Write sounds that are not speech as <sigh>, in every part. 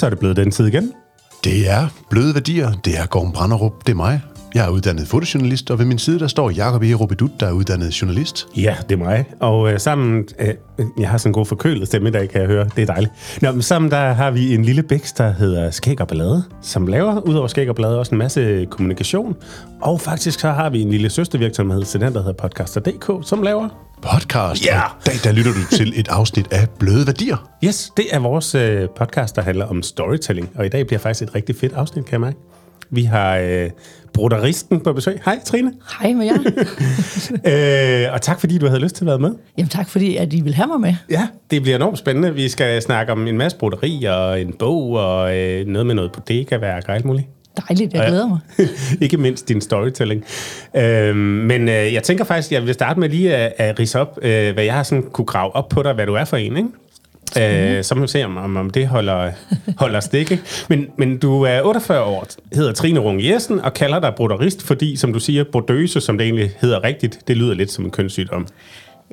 så er det blevet den tid igen. Det er Bløde Værdier, det er Gorm Branderup, det er mig. Jeg er uddannet fotojournalist, og ved min side der står Jakob E. Robidut, der er uddannet journalist. Ja, det er mig. Og øh, sammen, øh, jeg har sådan en god forkølet stemme i dag, kan jeg høre. Det er dejligt. Nå, men sammen der har vi en lille bæks, der hedder Skæg og Ballade, som laver, udover Skæg og Ballade, også en masse kommunikation. Og faktisk så har vi en lille søstervirksomhed til den, der hedder Podcaster.dk, som laver Podcast. Ja. I dag der lytter du til et afsnit af Bløde Værdier. Yes, det er vores øh, podcast, der handler om storytelling, og i dag bliver faktisk et rigtig fedt afsnit, kan jeg mærke. Vi har øh, broderisten på besøg. Hej, Trine. Hej med jer. <laughs> Øh, og tak, fordi du havde lyst til at være med. Jamen tak, fordi at I vil have mig med. Ja, det bliver enormt spændende. Vi skal snakke om en masse broderi og en bog og øh, noget med noget bodega-værk og alt muligt. Dejligt, jeg glæder mig. <laughs> Ikke mindst din storytelling. Øhm, men øh, jeg tænker faktisk, jeg vil starte med lige at, at rise op, øh, hvad jeg har sådan kunne grave op på dig, hvad du er for en, ikke? Øh, så må vi se, om, om, om det holder, holder stik. Ikke? Men, men du er 48 år, hedder Trine Rung Jessen, og kalder dig broderist, fordi, som du siger, brodøse, som det egentlig hedder rigtigt, det lyder lidt som en kønssygdom.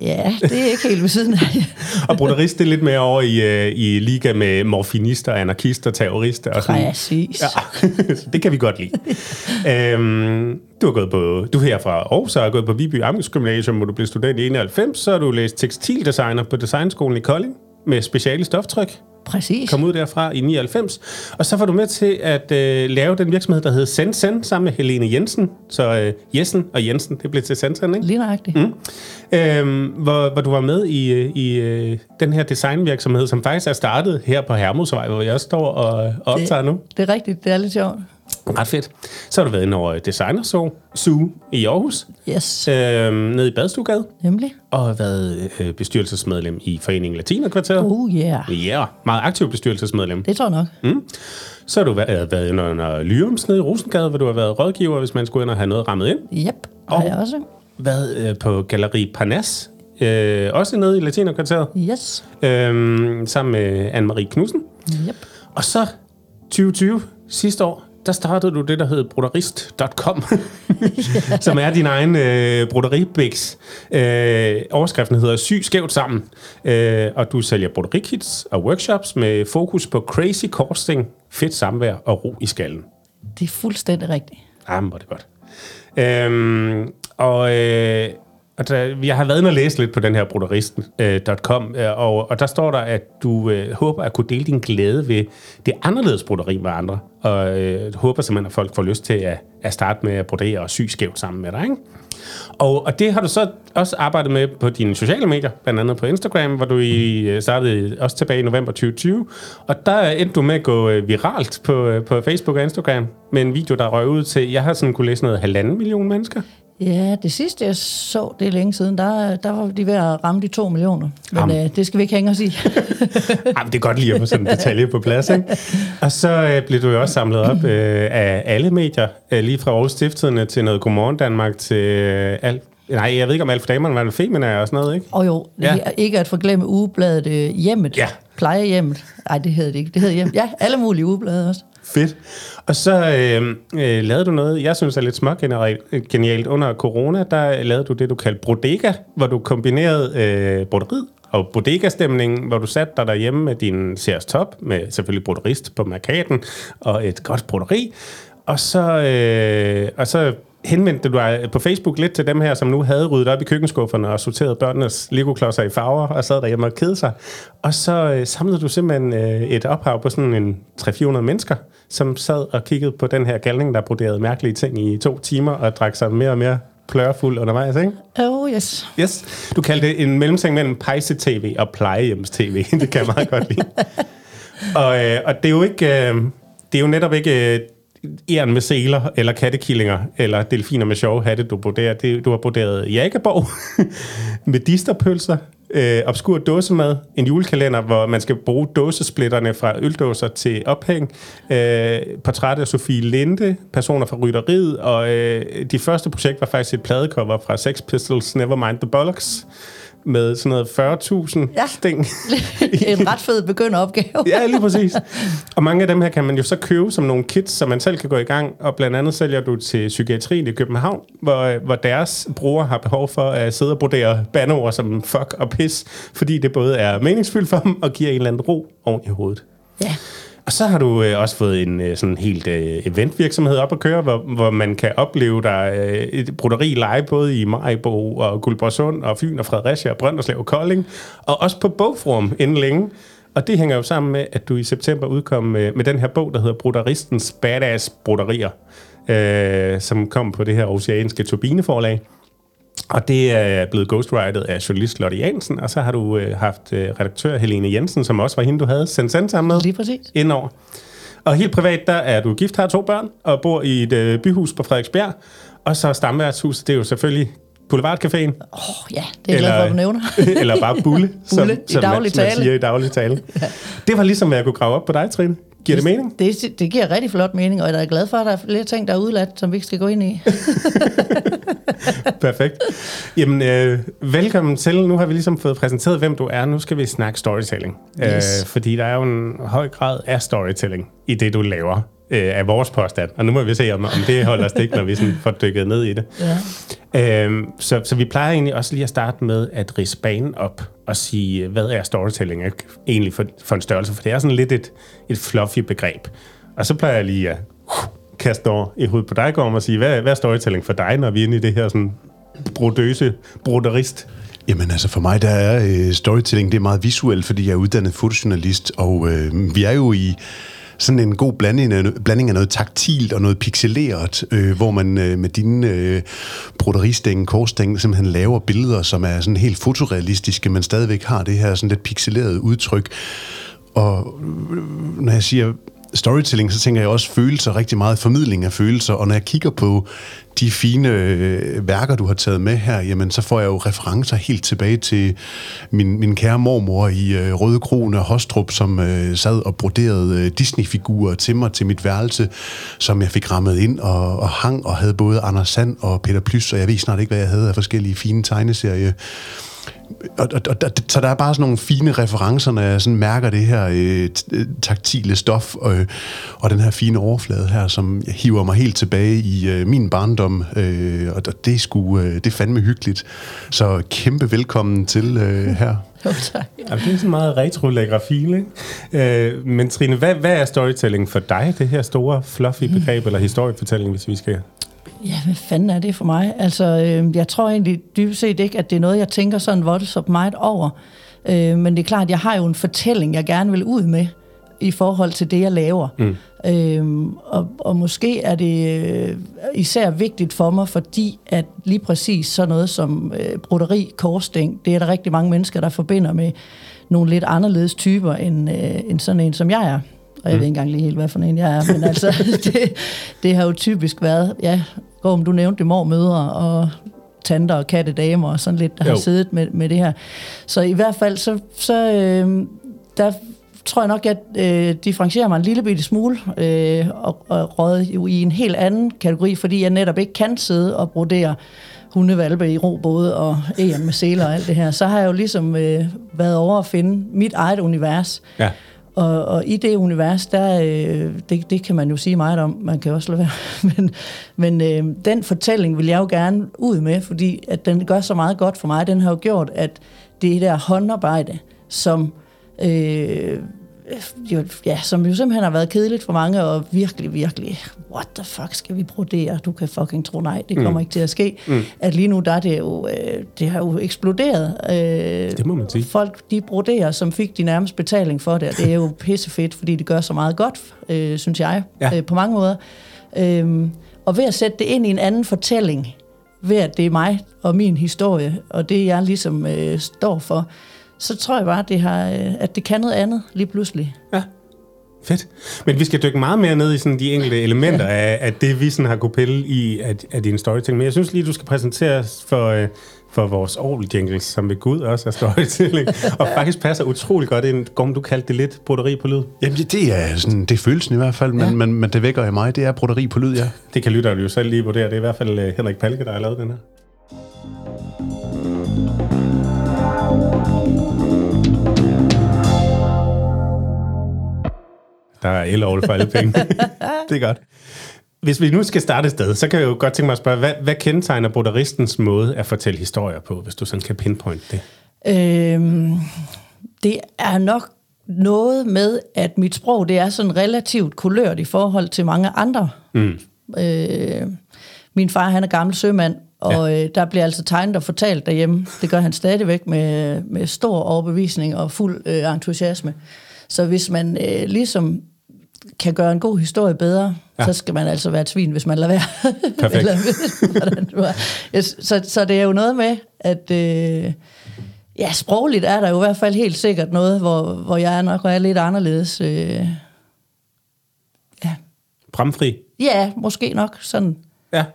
Ja, det er ikke helt ved siden af. <laughs> Og broderist, det er lidt mere over i, øh, i liga med morfinister, anarkister, terrorister og sådan. Præcis. Ja, <laughs> det kan vi godt lide. øhm, du har gået på, du er her fra Aarhus, og har gået på Viby Amts Gymnasium, hvor du blev student i 91, så har du læst tekstildesigner på Designskolen i Kolding med speciale stoftryk. Præcis. Kom ud derfra i 99. Og så var du med til at øh, lave den virksomhed, der hed Sensen, sammen med Helene Jensen. Så øh, Jessen og Jensen, det blev til Sensen, ikke? Lige nøjagtigt. Mm. Øhm, hvor, hvor du var med i, øh, i øh, den her designvirksomhed, som faktisk er startet her på Hermosvej, hvor jeg står og, og optager nu. Det er rigtigt, det er lidt sjovt. Ret fedt. Så har du været inde over Designer Zoo, Zoo i Aarhus, Yes, øhm, nede i Badstuegade, nemlig. og har været øh, bestyrelsesmedlem i Foreningen Latinakvarteret. Oh yeah, Ja, yeah, meget aktiv bestyrelsesmedlem. det tror jeg nok. Mm. Så har du været, været inde under Lyrums nede i Rosengade, hvor du har været rådgiver, hvis man skulle ind og have noget rammet ind. Yep, og jeg også. Været øh, på Galeri Parnas, øh, også nede i Latinakvarteret, Yes, øh, sammen med Anne-Marie Knudsen. yep. Og så 2020, sidste år, der startede du det, der hed broderist.com, <laughs> som er din egen øh, broderibiks. Øh, overskriften hedder Syg skævt sammen, øh, og du sælger broderikits og workshops med fokus på crazy costing, fedt samvær og ro i skallen. Det er fuldstændig rigtigt. Jamen, hvor er det godt. Øhm, og øh, og jeg har været inde og læse lidt på den her broderisten.com, øh, øh, og, og der står der, at du øh, håber at kunne dele din glæde ved det anderledes broderi med andre, og øh, håber simpelthen, at folk får lyst til at, at starte med at brodere og sy skævt sammen med dig, ikke? Og, og det har du så også arbejdet med på dine sociale medier, blandt andet på Instagram, hvor du i, øh, startede også tilbage i november 2020. Og der endte du med at gå viralt på, på Facebook og Instagram med en video, der røg ud til, jeg har sådan kunne læse noget halvanden million mennesker. Ja, det sidste jeg så, det er længe siden, der, der var de ved at ramme de to millioner. Men øh, det skal vi ikke hænge os i. <laughs> Jamen, det er godt lige at få sådan en detalje på plads, ikke? Og så øh, blev du jo også samlet op øh, af alle medier, øh, lige fra Aarhus Stiftstidende til noget Godmorgen Danmark til øh, alt. Nej, jeg ved ikke om alt for damerne var det Femina og sådan noget, ikke? Og jo, Ja. ikke at forglemme ugebladet øh, Hjemmet. Ja. Plejehjemmet. Nej, det hedder det ikke. Det hedder Hjemmet. Ja, alle mulige ugeblade også. Fedt. Og så øh, øh, lavede du noget, jeg synes er lidt små genialt. Under corona, der lavede du det, du kaldte Brodega, hvor du kombinerede øh, broderiet og bodega-stemningen, hvor du satte dig derhjemme med din Sears Top, med selvfølgelig broderist på markaden, og et godt broderi. Og så, øh, og så henvendte du dig på Facebook lidt til dem her, som nu havde ryddet op i køkkenskufferne og sorteret børnenes Lego-klodser i farver, og sad derhjemme og kede sig. Og så øh, samlede du simpelthen øh, et ophav på sådan en 300-400 mennesker, som sad og kiggede på den her galning, der broderede mærkelige ting i to timer, og drak sig mere og mere plørfuld undervejs, ikke? Oh, yes. Yes. Du kaldte det en mellemting mellem pejse-tv og plejehjems-tv. <laughs> det kan jeg meget godt lide. <laughs> Og, øh, og det er jo ikke... Øh, det er jo netop ikke øh, æren med seler, eller kattekillinger, eller delfiner med sjove hatte, du broderer. Det, du har broderet Jægerborg <laughs> med disterpølser, øh, obskur dåsemad, en julekalender, hvor man skal bruge dåsesplitterne fra øldåser til ophæng, øh, portræt af Sofie Linde, personer fra rytteriet, og øh, de første projekt var faktisk et pladecover fra Sex Pistols, Nevermind the Bollocks, med sådan noget 40.000 Ja. sting. <laughs> en ret fed begynderopgave. Ja, lige præcis. Og mange af dem her kan man jo så købe som nogle kits, så man selv kan gå i gang. Og blandt andet sælger du til psykiatrien i København, hvor, hvor deres brugere har behov for at sidde og brodere bandeord som fuck og pis, fordi det både er meningsfyldt for dem og giver en eller anden ro oven i hovedet. Ja. Og så har du øh, også fået en øh, sådan helt øh, eventvirksomhed op at køre, hvor, hvor man kan opleve der øh, et broderi live både i Majbo og Guldborgsund og Fyn og Fredericia og Brønderslev og Kolding, og også på Bogforum inden længe. Og det hænger jo sammen med, at du i september udkom med, med den her bog, der hedder Broderistens Badass Broderier, øh, som kom på det her oceanske turbineforlag. Og det er blevet ghostwritet af journalist Lotte Jansen, og så har du øh, haft øh, redaktør Helene Jensen, som også var hende, du havde sendt sammen med. Lige præcis. Indover. Og helt privat, der er du gift, har to børn, og bor i et øh, byhus på Frederiksbjerg. Og så stamværtshus, det er jo selvfølgelig Boulevardcaféen. Åh oh, ja, det er jeg glad for, at du nævner. <laughs> eller bare Bulle, som, Bulle, i som man, daglig man tale. siger i daglig tale. <laughs> Det var ligesom, hvad jeg kunne grave op på dig, Trine. Giver det mening? Det, det giver rigtig flot mening, og jeg er glad for, at der er flere ting, der er udladt, som vi ikke skal gå ind i. <laughs> <laughs> Perfekt. Jamen, øh, velkommen til. Nu har vi ligesom fået præsenteret, hvem du er. Nu skal vi snakke storytelling. Yes. Øh, fordi der er jo en høj grad af storytelling i det, du laver øh, af vores påstand. Og nu må vi se, om, om det holder stik, når vi sådan får dykket ned i det. Ja. Øhm, så, så vi plejer egentlig også lige at starte med at rise banen op og sige, hvad er storytelling ikke? egentlig for, for en størrelse? For det er sådan lidt et, et fluffy begreb. Og så plejer jeg lige at kaste over i hovedet på dig, Gorm, og sige, hvad, hvad er storytelling for dig, når vi er inde i det her sådan brodøse broderist? Jamen altså for mig, der er øh, storytelling, det er meget visuelt, fordi jeg er uddannet fotojournalist, og øh, vi er jo i sådan en god blanding af, blanding af noget taktilt og noget pixeleret, øh, hvor man øh, med dine øh, broderistænge, korsstænge, simpelthen laver billeder, som er sådan helt fotorealistiske, men stadigvæk har det her sådan lidt pixelerede udtryk. Og øh, når jeg siger storytelling, så tænker jeg også følelser, rigtig meget formidling af følelser, og når jeg kigger på de fine øh, værker, du har taget med her, jamen så får jeg jo referencer helt tilbage til min, min kære mormor i øh, Røde Krone og Hostrup, som øh, sad og broderede øh, Disney-figurer til mig til mit værelse, som jeg fik rammet ind og, og hang, og havde både Anders Sand og Peter Plys, og jeg ved snart ikke, hvad jeg havde af forskellige fine tegneserier og, og, og, så der er bare sådan nogle fine referencer, når jeg sådan mærker det her øh, taktile stof øh, og den her fine overflade her, som hiver mig helt tilbage i øh, min barndom, øh, og det er, sgu, øh, det er fandme hyggeligt. Så kæmpe velkommen til øh, her. <laughs> Jo, tak. Jamen, det er sådan meget retro-lagrafil, ikke? Øh, men Trine, hvad, hvad er storytelling for dig? Det her store, fluffy begreb, eller historiefortælling, hvis vi skal... Ja, hvad fanden er det for mig? Altså, øh, jeg tror egentlig dybest set ikke, at det er noget, jeg tænker sådan voldsomt meget over. Øh, men det er klart, at jeg har jo en fortælling, jeg gerne vil ud med i forhold til det, jeg laver. Mm. Øhm, og, og måske er det øh, især vigtigt for mig, fordi at lige præcis sådan noget som øh, broderi, korsstæng, det er der rigtig mange mennesker, der forbinder med nogle lidt anderledes typer, end, øh, end sådan en, som jeg er. Og jeg mm. ved ikke engang lige helt, hvad for en jeg er, men altså, <laughs> det, det har jo typisk været, ja, Gorm, du nævnte mormødre og tanter og kattedamer og sådan lidt, der jo. har siddet med, med det her. Så i hvert fald, så, så øh, der tror jeg nok, at øh, differentierer mig en lille bitte smule øh, og, og råd jo i en helt anden kategori, fordi jeg netop ikke kan sidde og brodere hundevalpe i robåde og æren med seler og alt det her. Så har jeg jo ligesom øh, været over at finde mit eget univers. Ja. Og, og i det univers, der, øh, det, det kan man jo sige meget om, man kan også lade være. <laughs> Men, men øh, den fortælling vil jeg jo gerne ud med, fordi at den gør så meget godt for mig. Den har jo gjort, at det der håndarbejde, som øh, jo, ja, som jo simpelthen har været kedeligt for mange, og virkelig, virkelig, what the fuck skal vi brodere? Du kan fucking tro, nej, det kommer mm. ikke til at ske. Mm. At lige nu, der er det jo, øh, det har jo eksploderet. Øh, det må man sige. Folk, de broderer, som fik de nærmest betaling for det, og det er jo <laughs> pissefedt, fordi det gør så meget godt, øh, synes jeg, ja. øh, på mange måder. Øh, og ved at sætte det ind i en anden fortælling, ved at det er mig og min historie, og det jeg ligesom øh, står for, så tror jeg bare, at det, har, at det kan noget andet lige pludselig. Ja, fedt. Men vi skal dykke meget mere ned i sådan de enkelte elementer af, af det, vi sådan har kunne pille i af, af din storytelling. Men jeg synes lige, du skal præsentere os for, øh, for vores Aarhus jingles, som ved Gud også er storytelling, <laughs> og faktisk passer utrolig godt ind. Gom, du kaldte det lidt broderi på lyd. Jamen, det er, sådan, det er følelsen i hvert fald, men, ja. men, men det vækker i mig. Det er broderi på lyd, ja. Det kan lytterne jo selv lige vurdere. Det er i hvert fald uh, Henrik Palke, der har lavet den her. Der er el for alle penge. <laughs> det er godt. Hvis vi nu skal starte et sted, så kan jeg jo godt tænke mig at spørge, hvad, hvad kendetegner broderistens måde at fortælle historier på, hvis du sådan kan pinpointe det? Øhm, det er nok noget med, at mit sprog det er sådan relativt kulørt i forhold til mange andre. Mm. Øh, min far han er gammel sømand, og ja. øh, der bliver altså tegnet og fortalt derhjemme. Det gør han stadigvæk med, med stor overbevisning og fuld øh, entusiasme. Så hvis man øh, ligesom kan gøre en god historie bedre, ja. så skal man altså være et svin, hvis man lader være. Perfekt. <laughs> Eller, så, så det er jo noget med, at... Øh, ja, sprogligt er der jo i hvert fald helt sikkert noget, hvor, hvor jeg er nok er lidt anderledes. Øh, ja. Bramfri? Ja, måske nok sådan. Ja.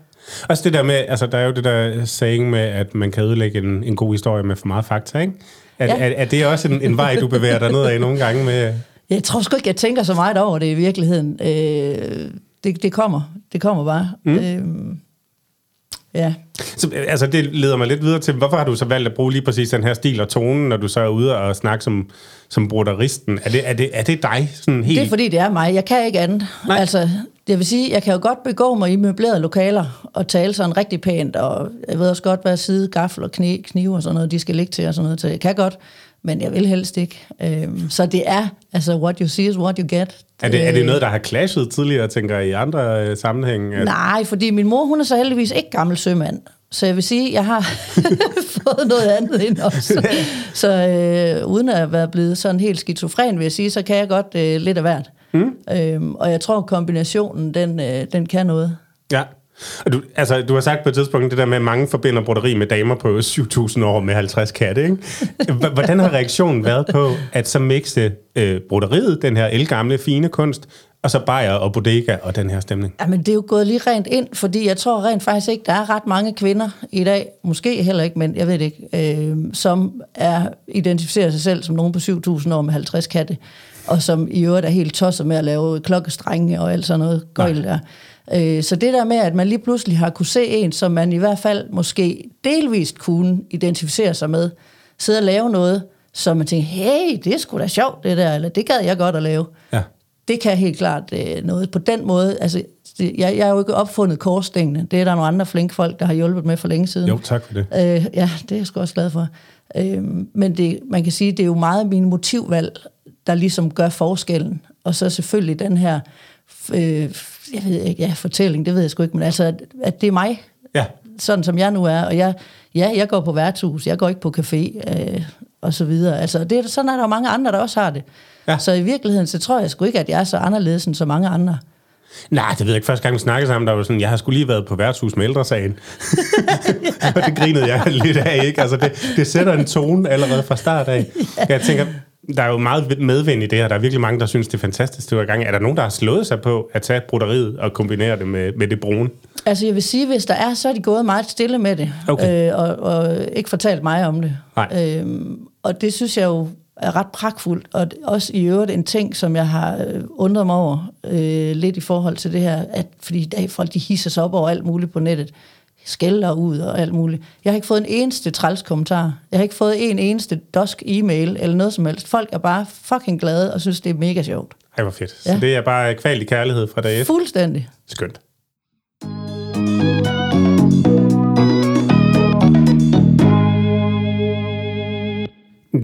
Også det der med, altså der er jo det der saying med, at man kan ødelægge en, en god historie med for meget fakta, ikke? Er, ja. er, er det også en, en vej, du bevæger dig ned af nogle gange med... Jeg tror sgu ikke, jeg tænker så meget over det i virkeligheden. Øh, det, det kommer. Det kommer bare. Mm. Øh, ja. Så, altså, det leder mig lidt videre til, hvorfor har du så valgt at bruge lige præcis den her stil og tone, når du så er ude og snakke som, som broderisten? Er det, er, det, er det dig sådan helt? Det er fordi, det er mig. Jeg kan ikke andet. Nej. Altså, det vil sige, jeg kan jo godt begå mig i møblerede lokaler og tale sådan rigtig pænt, og jeg ved også godt, hvad side, gaffel og kniv, knive og sådan noget, de skal ligge til og sådan noget. Så jeg kan godt, men jeg vil helst ikke. Øhm, så det er, altså, what you see is what you get. Er det, er det noget, der har clashet tidligere, tænker jeg, i andre øh, sammenhænge? At... Nej, fordi min mor, hun er så heldigvis ikke gammel sømand. Så jeg vil sige, jeg har <laughs> fået noget andet ind også. <laughs> Så øh, uden at være blevet sådan helt skizofren, vil jeg sige, så kan jeg godt øh, lidt af hvert. Mm. Øhm, og jeg tror, kombinationen, den, øh, den kan noget. Ja. Og du, altså, du har sagt på et tidspunkt det der med, at mange forbinder broderi med damer på 7.000 år med 50 katte. Ikke? Hvordan har reaktionen været på at så mixe øh, broderiet, den her elgamle, fine kunst, og så bajer og bodega og den her stemning? Jamen, det er jo gået lige rent ind, fordi jeg tror rent faktisk ikke, der er ret mange kvinder i dag, måske heller ikke, men jeg ved det ikke, øh, som er identificerer sig selv som nogen på 7.000 år med 50 katte og som i øvrigt er helt tosset med at lave klokkestrenge og alt sådan noget gøjl der. Øh, så det der med, at man lige pludselig har kunne se en, som man i hvert fald måske delvist kunne identificere sig med, sidde og lave noget, som man tænker, hey, det er sgu da sjovt det der, eller det gad jeg godt at lave. Ja. Det kan helt klart øh, noget. På den måde, altså, det, jeg, jeg har jo ikke opfundet korsstængene. Det er der nogle andre flinke folk, der har hjulpet med for længe siden. Jo, tak for det. Øh, ja, det er jeg sgu også glad for. Øh, men det, man kan sige, det er jo meget min motivvalg, der ligesom gør forskellen. Og så selvfølgelig den her, øh, jeg ved ikke, ja, fortælling, det ved jeg sgu ikke, men altså, at, at det er mig, ja. sådan som jeg nu er. Og jeg, ja, jeg går på værtshus, jeg går ikke på café, øh, og så videre. Altså, det, sådan er der mange andre, der også har det. Ja. Så i virkeligheden, så tror jeg sgu ikke, at jeg er så anderledes end så mange andre. Nej, det ved jeg ikke. Første gang vi snakkede sammen, der var sådan, jeg har skulle lige været på værtshus med ældresagen. <laughs> og det grinede jeg lidt af, ikke? Altså, det, det sætter en tone allerede fra start af. <laughs> ja. Jeg tænker, der er jo meget medvind i det her. Der er virkelig mange, der synes, det er fantastisk. Det var gang. Er der nogen, der har slået sig på at tage broderiet og kombinere det med, med det brune? Altså, jeg vil sige, hvis der er, så er de gået meget stille med det. Okay. Øh, og, og ikke fortalt mig om det. Nej. Øhm, og det synes jeg jo er ret pragtfuldt, og også i øvrigt en ting, som jeg har øh, undret mig over øh, lidt i forhold til det her, at fordi i dag folk de hisser sig op over alt muligt på nettet skælder ud og alt muligt. Jeg har ikke fået en eneste træls kommentar. Jeg har ikke fået en eneste dosk e-mail eller noget som helst. Folk er bare fucking glade og synes, det er mega sjovt. Ej, hvor fedt. Ja. Så det er bare kvalig kærlighed fra dag et? Fuldstændig. Skønt.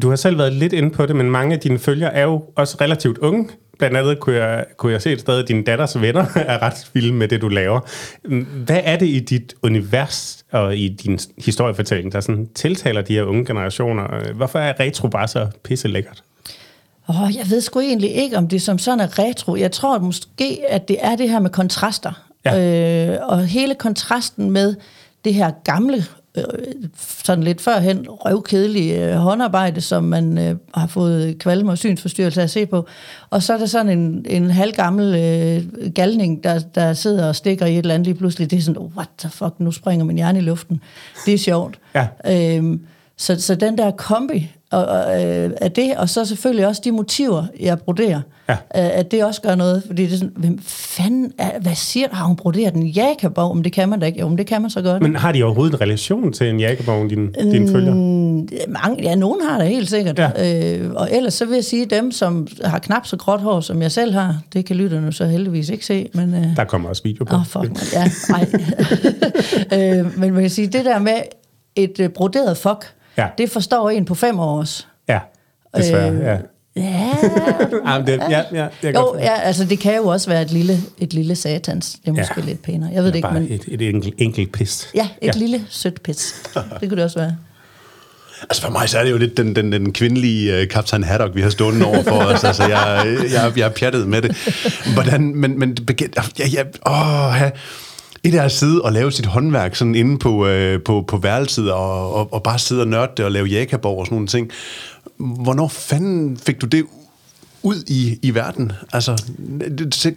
Du har selv været lidt inde på det, men mange af dine følgere er jo også relativt unge. Blandt andet kunne jeg, kunne jeg se et sted, at dine datters venner <laughs> er ret vilde med det, du laver. Hvad er det i dit univers og i din historiefortælling, der sådan tiltaler de her unge generationer? Hvorfor er retro bare så pisse lækkert? Oh, jeg ved sgu egentlig ikke, om det som sådan er retro. Jeg tror at måske, at det er det her med kontraster. Ja. Øh, og hele kontrasten med det her gamle sådan lidt førhen røvkedelige øh, håndarbejde, som man øh, har fået kvalme og synsforstyrrelse at se på. Og så er der sådan en, en halvgammel øh, galning, der, der sidder og stikker i et eller andet lige pludselig. Det er sådan, oh, what the fuck, nu springer min hjerne i luften. Det er sjovt. Ja. Øhm, så, så den der kombi og, og, øh, af det, og så selvfølgelig også de motiver, jeg broderer, ja. øh, at det også gør noget, fordi det er sådan, hvem fanden, er, hvad siger har hun broderet en jakabog? Men det kan man da ikke, jo, det kan man så godt. Men har de overhovedet en relation til en jakabog, din, din mm, følger? Mange, ja, nogen har det helt sikkert. Ja. Øh, og ellers så vil jeg sige, dem, som har knap så gråt hår, som jeg selv har, det kan lytterne så heldigvis ikke se. Men, øh, Der kommer også video på. Åh, oh, fuck, man. ja, <laughs> øh, men man kan sige, det der med et øh, broderet fuck, Ja. Det forstår en på fem år også. Ja, desværre, øh, ja. Ja, <laughs> Ah, det, ja, ja, jeg kan jo, godt- ja, altså det kan jo også være et lille, et lille satans. Det er måske Ja. ja. lidt pænere. Jeg ved det ikke, Bare men... et, et enkelt, enkelt pis. Ja, et ja. lille sødt pis. Det kunne det også være. Altså for mig så er det jo lidt den, den, den kvindelige uh, kaptajn Haddock, vi har stående over for os. Altså jeg, jeg, jeg er pjattet med det. Hvordan, men, men ja, ja, åh, ja. Et er at sidde og lave sit håndværk sådan inde på, øh, på, på værelset, og, og, og bare sidde og nørde det og lave jakaborg og sådan nogle ting. Hvornår fanden fik du det ud i, i verden? Altså,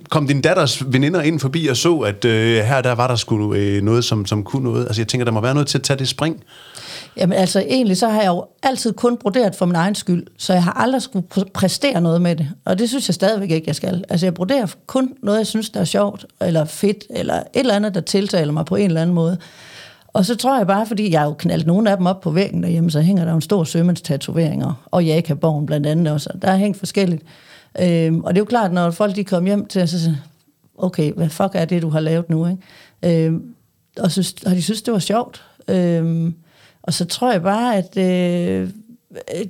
kom din datters veninder ind forbi og så, at øh, her der var der skulle øh, noget, som, som kunne noget? Altså, jeg tænker, der må være noget til at tage det spring. Jamen altså, egentlig så har jeg jo altid kun broderet for min egen skyld, så jeg har aldrig skulle præstere noget med det. Og det synes jeg stadigvæk ikke, jeg skal. Altså, jeg broderer kun noget, jeg synes, der er sjovt, eller fedt, eller et eller andet, der tiltaler mig på en eller anden måde. Og så tror jeg bare, fordi jeg har jo knaldt nogle af dem op på væggen derhjemme, så hænger der jo en stor sømandstatoveringer, og Jakaborgen blandt andet også. Der er hængt forskelligt. Øhm, og det er jo klart, når folk de kom hjem til, så siger okay, hvad fuck er det, du har lavet nu? Ikke? Øhm, og, synes, og de synes, det var sjovt. Øhm, og så tror jeg bare, at øh,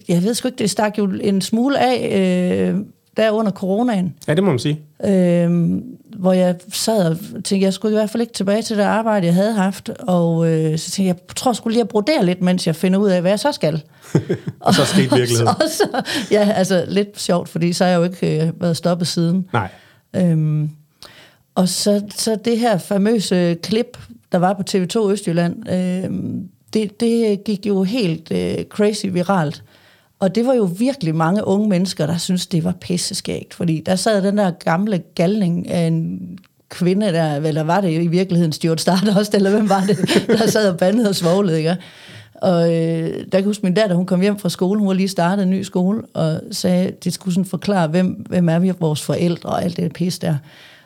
jeg ved sgu ikke, det stak jo en smule af øh, der under coronaen, Ja, det må man sige. øh, hvor jeg sad og tænkte, jeg skulle i hvert fald ikke tilbage til det arbejde, jeg havde haft, og øh, så tænkte jeg, jeg tror jeg skulle lige at brodere lidt, mens jeg finder ud af, hvad jeg så skal. <laughs> Og så skete virkeligheden. <laughs> og så, ja, altså lidt sjovt, fordi så har jeg jo ikke øh, været stoppet siden. Nej. Øhm, og så, så det her famøse klip, der var på TV2 Østjylland, øhm, det, det gik jo helt øh, crazy viralt. Og det var jo virkelig mange unge mennesker, der syntes, det var pisseskægt. Fordi der sad den der gamle galning af en kvinde, der, eller var det i virkeligheden Stuart Stardust, <laughs> eller hvem var det, der sad og bandede og svoglede, ikke? Og øh, der kan jeg huske, min datter, hun kom hjem fra skole, hun var lige startet en ny skole, og sagde, det skulle sådan forklare, hvem, hvem er vi, vores forældre og alt det pis der.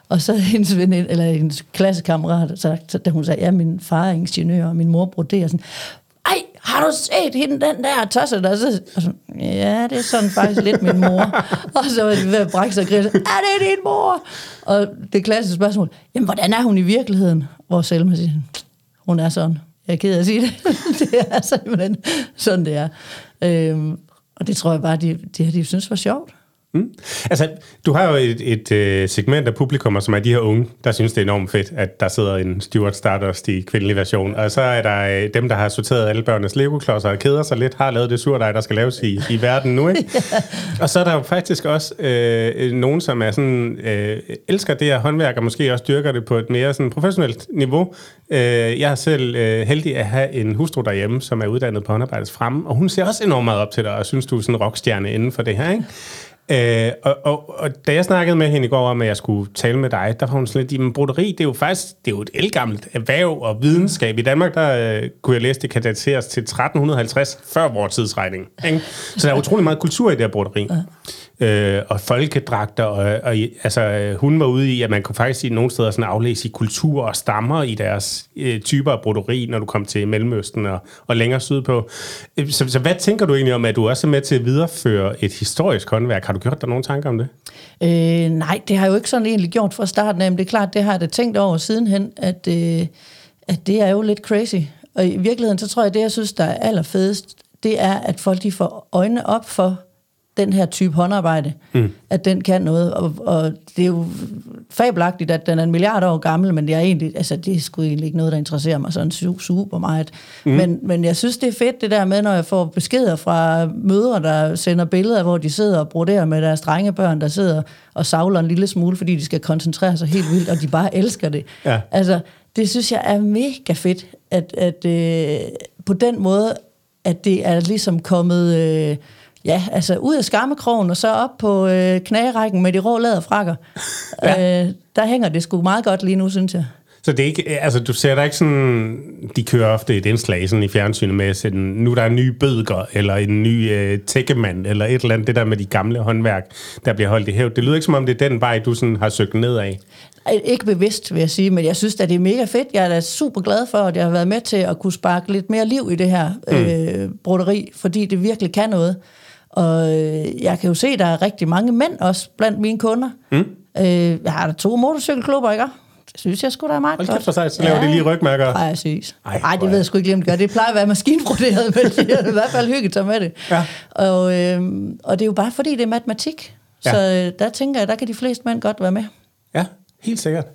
Og så <laughs> hendes, veninde, eller hendes klassekammerat, så, så, da hun sagde, ja, min far er ingeniør, og min mor broderer sådan, ej, har du set hende, den der tosser der? Så, og så, ja, det er sådan faktisk lidt min mor. <laughs> og så var de ved at brække sig og grine, er det din mor? Og det klassiske spørgsmål, jamen, hvordan er hun i virkeligheden? Hvor Selma siger, hun er sådan. Jeg er ked af at sige det. <laughs> det er simpelthen sådan, det er. Øhm, og det tror jeg bare, de, de, de synes var sjovt. Mm. Altså, du har jo et, et øh, segment af publikummer, som er de her unge, der synes, det er enormt fedt, at der sidder en Stuart Stardust i kvindelig version. Og så er der øh, dem, der har sorteret alle børnenes Lego-klodser og keder sig lidt, har lavet det surdej, der skal laves i, i verden nu, ikke? <laughs> Og så er der jo faktisk også øh, nogen, som er sådan, øh, elsker det her håndværk, og måske også dyrker det på et mere sådan professionelt niveau. Øh, jeg er selv øh, heldig at have en hustru derhjemme, som er uddannet på håndarbejdets fremme, og hun ser også enormt meget op til dig, og synes, du er sådan en rockstjerne inden for det her, ikke? Øh, og, og, og da jeg snakkede med hende i går om, at jeg skulle tale med dig, der var hun sådan lidt, at broderi, det er jo faktisk det er jo et elgammelt erhverv og videnskab. I Danmark, der øh, kunne jeg læse, det kan dateres til 1350 før vores tidsregning. Ikke? Så der er utrolig meget kultur i det her broderi. Øh, og folkedragter, og, og altså, øh, hun var ude i, at man kunne faktisk i nogle steder sådan aflæse i kultur og stammer i deres øh, typer af broderi, når du kom til Mellemøsten og, og længere sydpå. Øh, så, så hvad tænker du egentlig om, at du også er med til at videreføre et historisk håndværk? Har du gjort dig nogle tanker om det? Øh, nej, det har jeg jo ikke sådan egentlig gjort fra starten af, men det er klart, det har jeg da tænkt over sidenhen, at, øh, at det er jo lidt crazy. Og i virkeligheden, så tror jeg, det jeg synes, der er allerfedest, det er, at folk de får øjnene op for den her type håndarbejde, mm. at den kan noget. Og, og det er jo fabelagtigt, at den er en milliard år gammel, men det er egentlig, altså det er sgu egentlig ikke noget, der interesserer mig sådan su- super meget. Mm. Men, men jeg synes, det er fedt det der med, når jeg får beskeder fra mødre, der sender billeder, hvor de sidder og broderer med deres drengebørn, der sidder og savler en lille smule, fordi de skal koncentrere sig helt vildt, og de bare elsker det. Ja. Altså, det synes jeg er mega fedt, at, at øh, på den måde, at det er ligesom kommet... Øh, Ja, altså ud af skammekrogen og så op på øh, knagerækken med de rå læderfrakker. ja. øh, der hænger det sgu meget godt lige nu, synes jeg. Så det er ikke, altså du ser der ikke sådan, de kører ofte et indslag sådan i fjernsynet med, sådan, nu er der en ny bødger, eller en ny øh, tækkemand, eller et eller andet, det der med de gamle håndværk, der bliver holdt i hævd. Det lyder ikke som om, det er den vej, du sådan har søgt ned af. Ikke bevidst, vil jeg sige, men jeg synes at det er mega fedt. Jeg er da super glad for, at jeg har været med til at kunne sparke lidt mere liv i det her mm. øh, broderi, fordi det virkelig kan noget. Og øh, jeg kan jo se, at der er rigtig mange mænd også blandt mine kunder. Mm. Øh, jeg har da to motorcykelklubber, ikke? synes jeg skulle da er meget Hold godt. for sig, så laver de lige rygmærker. Præcis. Ej, Ej, hvor Ej, er- det ved jeg sgu ikke lige, om det gør. Det plejer at være maskinbroderet, <laughs> men det er i hvert fald at tage med det. Ja. Og, øhm, og det er jo bare fordi, det er matematik. Ja. Så øh, der tænker jeg, der kan de fleste mænd godt være med. Ja, helt sikkert.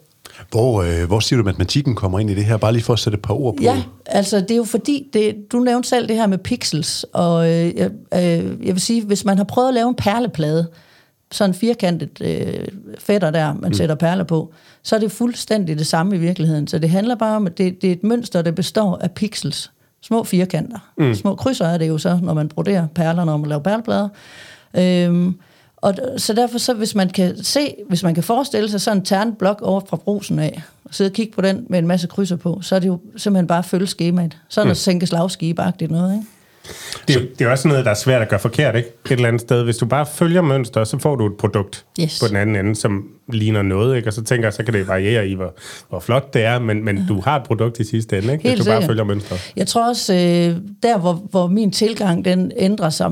Hvor, øh, hvor siger du, at matematikken kommer ind i det her? Bare lige for at sætte et par ord på. Ja, altså det er jo fordi, det, du nævnte selv det her med pixels, og øh, jeg, øh, jeg vil sige, hvis man har prøvet at lave en perleplade, sådan en firkantet øh, fætter der, man mm. sætter perler på, så er det fuldstændig det samme i virkeligheden. Så det handler bare om, at det, det er et mønster, der består af pixels. Små firkanter. Mm. Små krydser er det jo så, når man broderer perler, når man laver perleplader. Øhm, og så derfor, så hvis man kan se, hvis man kan forestille sig sådan en ternblok over fra brusen af, og sidde og kigge på den med en masse krydser på, så er det jo simpelthen bare at følge skemaet. Sådan mm. at sænke slagskibagtigt noget, ikke? Det er, jo- det er også noget, der er svært at gøre forkert, ikke? Et eller andet sted. Hvis du bare følger mønster, så får du et produkt Yes. på den anden ende, som ligner noget, ikke? Og så tænker jeg, så kan det variere i, hvor, hvor flot det er, men, men du har et produkt i sidste ende, ikke? Helt Hvis du bare sikkert. følger mønstret. Jeg tror også, øh, der hvor, hvor min tilgang den ændrer sig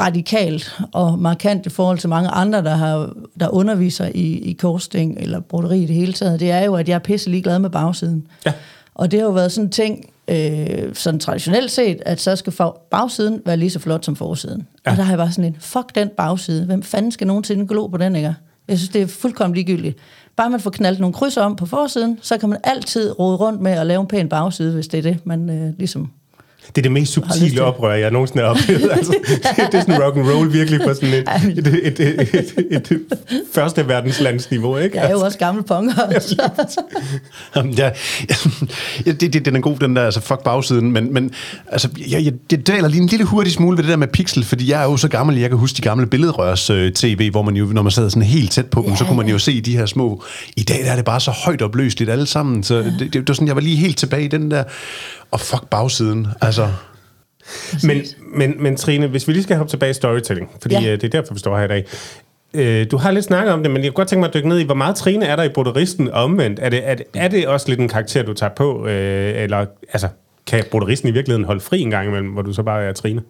radikalt og markant i forhold til mange andre, der, har, der underviser i, i korsting eller broderi i det hele taget, det er jo, at jeg er pisse ligeglad med bagsiden. Ja. Og det har jo været sådan en ting, øh, sådan traditionelt set, at så skal for- bagsiden være lige så flot som forsiden. Ja. Og der har jeg bare sådan en, fuck den bagside. Hvem fanden skal nogensinde glo på den, ikke? Jeg synes, det er fuldkommen ligegyldigt. Bare man får knaldt nogle krydser om på forsiden, så kan man altid rode rundt med at lave en pæn bagside, hvis det er det, man øh, ligesom... Det er det mest subtile til. oprør, jeg nogensinde har oplevet. <laughs> altså, det, er sådan rock and roll virkelig på sådan et, et, et, et, et, et, et første verdenslandsniveau, ikke? Jeg er jo også gammel punker. så- <laughs> Jamen, Ja, ja, det, det, den er god, den der, altså fuck bagsiden, men, men altså, jeg, jeg, det daler lige en lille hurtig smule ved det der med pixel, fordi jeg er jo så gammel, jeg kan huske de gamle billedrørs øh, tv, hvor man jo, når man sad sådan helt tæt på dem, Ja, så kunne man ja. jo se de her små, i dag der er det bare så højt opløseligt alle sammen, så det, det, det var sådan, jeg var lige helt tilbage i den der, og fuck bagsiden, altså, Men, men, men Trine, hvis vi lige skal hoppe tilbage i storytelling, fordi Ja. ja. det er derfor, vi står her i dag. Øh, du har lidt snakket om det, men jeg kunne godt tænke mig at dykke ned i, hvor meget Trine er der i brodderisten omvendt? Er det, er, det, er det også lidt en karakter, du tager på? Øh, eller altså, kan brodderisten i virkeligheden holde fri en gang imellem, hvor du så bare er Trine?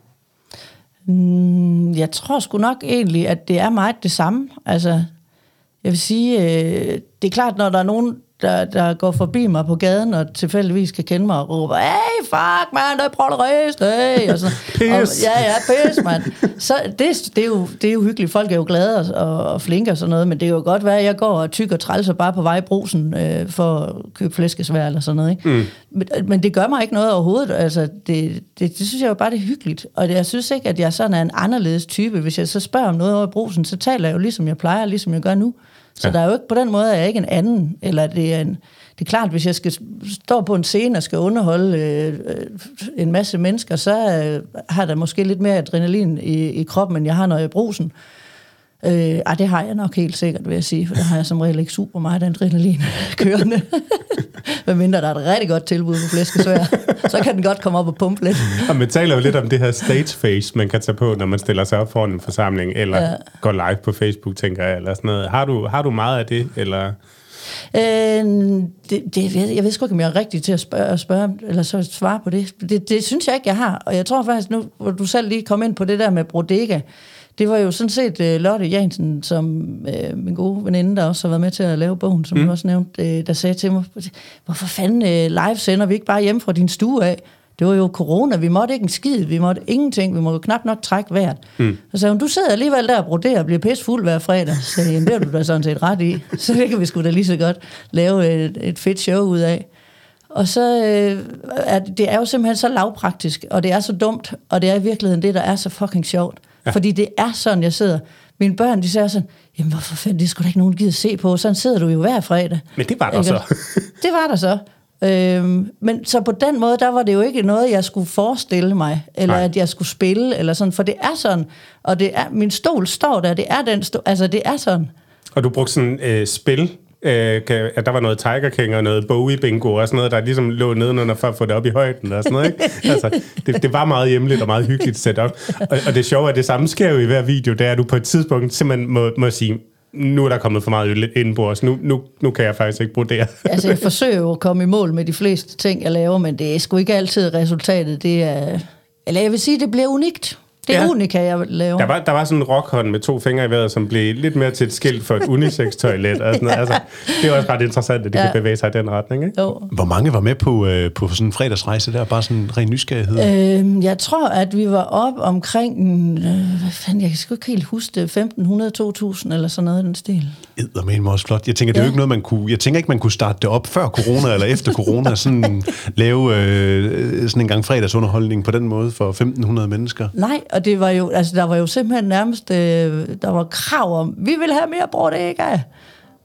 Mm, Jeg tror sgu nok egentlig, at det er meget det samme. Altså, jeg vil sige, øh, det er klart, når der er nogen, der, der går forbi mig på gaden, og tilfældigvis kan kende mig og råber, hey, fuck, man, der er prollerist, hey, og sådan. <laughs> Pis. Og, ja, ja, pis, mand. Så det, det, er jo, det er jo hyggeligt. Folk er jo glade og, og, og flinke og sådan noget, men det kan jo godt være, at jeg går og tykker trælser bare på vej i brusen øh, for at købe flæskesvær eller sådan noget. Ikke? Mm. Men, men det gør mig ikke noget overhovedet. Altså, det, det, det synes jeg jo bare, det er hyggeligt. Og det, jeg synes ikke, at jeg sådan er en anderledes type. Hvis jeg så spørger om noget over i brusen, så taler jeg jo ligesom jeg plejer, ligesom jeg gør nu. Så ja. der er jo ikke på den måde, at jeg er ikke en anden. Eller det er en, det er klart, hvis jeg skal stå på en scene og skal underholde øh, øh, en masse mennesker, så øh, har der måske lidt mere adrenalin i, i kroppen, end jeg har, når jeg er brusen. Øh, ej, det har jeg nok helt sikkert, vil jeg sige, for der har jeg som regel ikke super meget adrenalin <laughs> kørende. Hvad mindre der er et rigtig godt tilbud på flæskesvær, så kan den godt komme op og pumpe lidt. Og man taler jo lidt om det her stage face, man kan tage på, når man stiller sig op foran en forsamling, eller Ja. går live på Facebook, tænker jeg, eller sådan noget. Har du, har du meget af det, eller... Øh, det, det, jeg, jeg ved sgu ikke, om jeg er rigtig til at spørge, spørge eller så svare på det. det. Det synes jeg ikke, jeg har. Og jeg tror faktisk, nu hvor du selv lige kom ind på det der med Brodega, det var jo sådan set uh, Lotte Jansen, som uh, min gode veninde, der også har været med til at lave bogen, som mm. også nævnte, uh, der sagde til mig, hvorfor fanden uh, live sender vi ikke bare hjem fra din stue af? Det var jo corona, vi måtte ikke en skid, vi måtte ingenting, vi måtte knap nok trække vejret. Mm. Så sagde hun, du sidder alligevel der og broderer og bliver pissfuld hver fredag. Så sagde jeg, "Jamen, det har du da sådan set ret i. Så det kan vi sgu da lige så godt lave et, et fedt show ud af. Og så øh, er det, det er jo simpelthen så lavpraktisk, og det er så dumt, og det er i virkeligheden det, der er så fucking sjovt. Ja. Fordi det er sådan, jeg sidder. Mine børn, de siger sådan, jamen hvorfor fanden, det skulle da ikke nogen gider se på. Sådan sidder du jo hver fredag. Men det var der Ikke? så. <laughs> det var der så. Øhm, men så på den måde, der var det jo ikke noget, jeg skulle forestille mig, eller Nej. at jeg skulle spille, eller sådan, for det er sådan, og det er, min stol står der, det er den stol, altså det er sådan. Og du brugte sådan øh, spil, øh, kan, at der var noget Tiger King og noget Bowie bingo og sådan noget, der ligesom lå nedenunder for at få det op i højden og sådan noget, ikke? <laughs> Altså, det, det var meget hjemligt og meget hyggeligt setup. Og, og det sjove er, at det samme sker jo i hver video, det er, at du på et tidspunkt simpelthen må, må sige, nu er der kommet for meget øl indenbords, nu, nu, nu kan jeg faktisk ikke brodere. <laughs> Altså, jeg forsøger jo at komme i mål med de fleste ting, jeg laver, men det er sgu ikke altid resultatet. Det er, eller jeg vil sige, det bliver unikt. Det er Ja. unika, jeg laver. Der var, der var sådan en rockhånd med to fingre i vejret, som blev lidt mere til et skilt for et unisex-toilet. Og sådan noget. Altså, det er også ret interessant, at de ja. Kan bevæge sig i den retning. Ikke? Jo. Hvor mange var med på, øh, på sådan en fredagsrejse der? Bare sådan en ren nysgerrighed? Øhm, jeg tror, at vi var op omkring, øh, hvad fanden, jeg kan sgu ikke helt huske det, 1500, 2000 eller sådan noget i den stil. Eddermame også flot. Jeg tænker, det er jo Ja. ikke noget, man kunne... Jeg tænker ikke, man kunne starte det op før corona eller efter corona. <laughs> Sådan lave øh, sådan en gang fredagsunderholdning på den måde for 1500 mennesker. Nej, og det var jo, altså der var jo simpelthen nærmest, øh, der var krav om, vi vil have mere brød, ikke?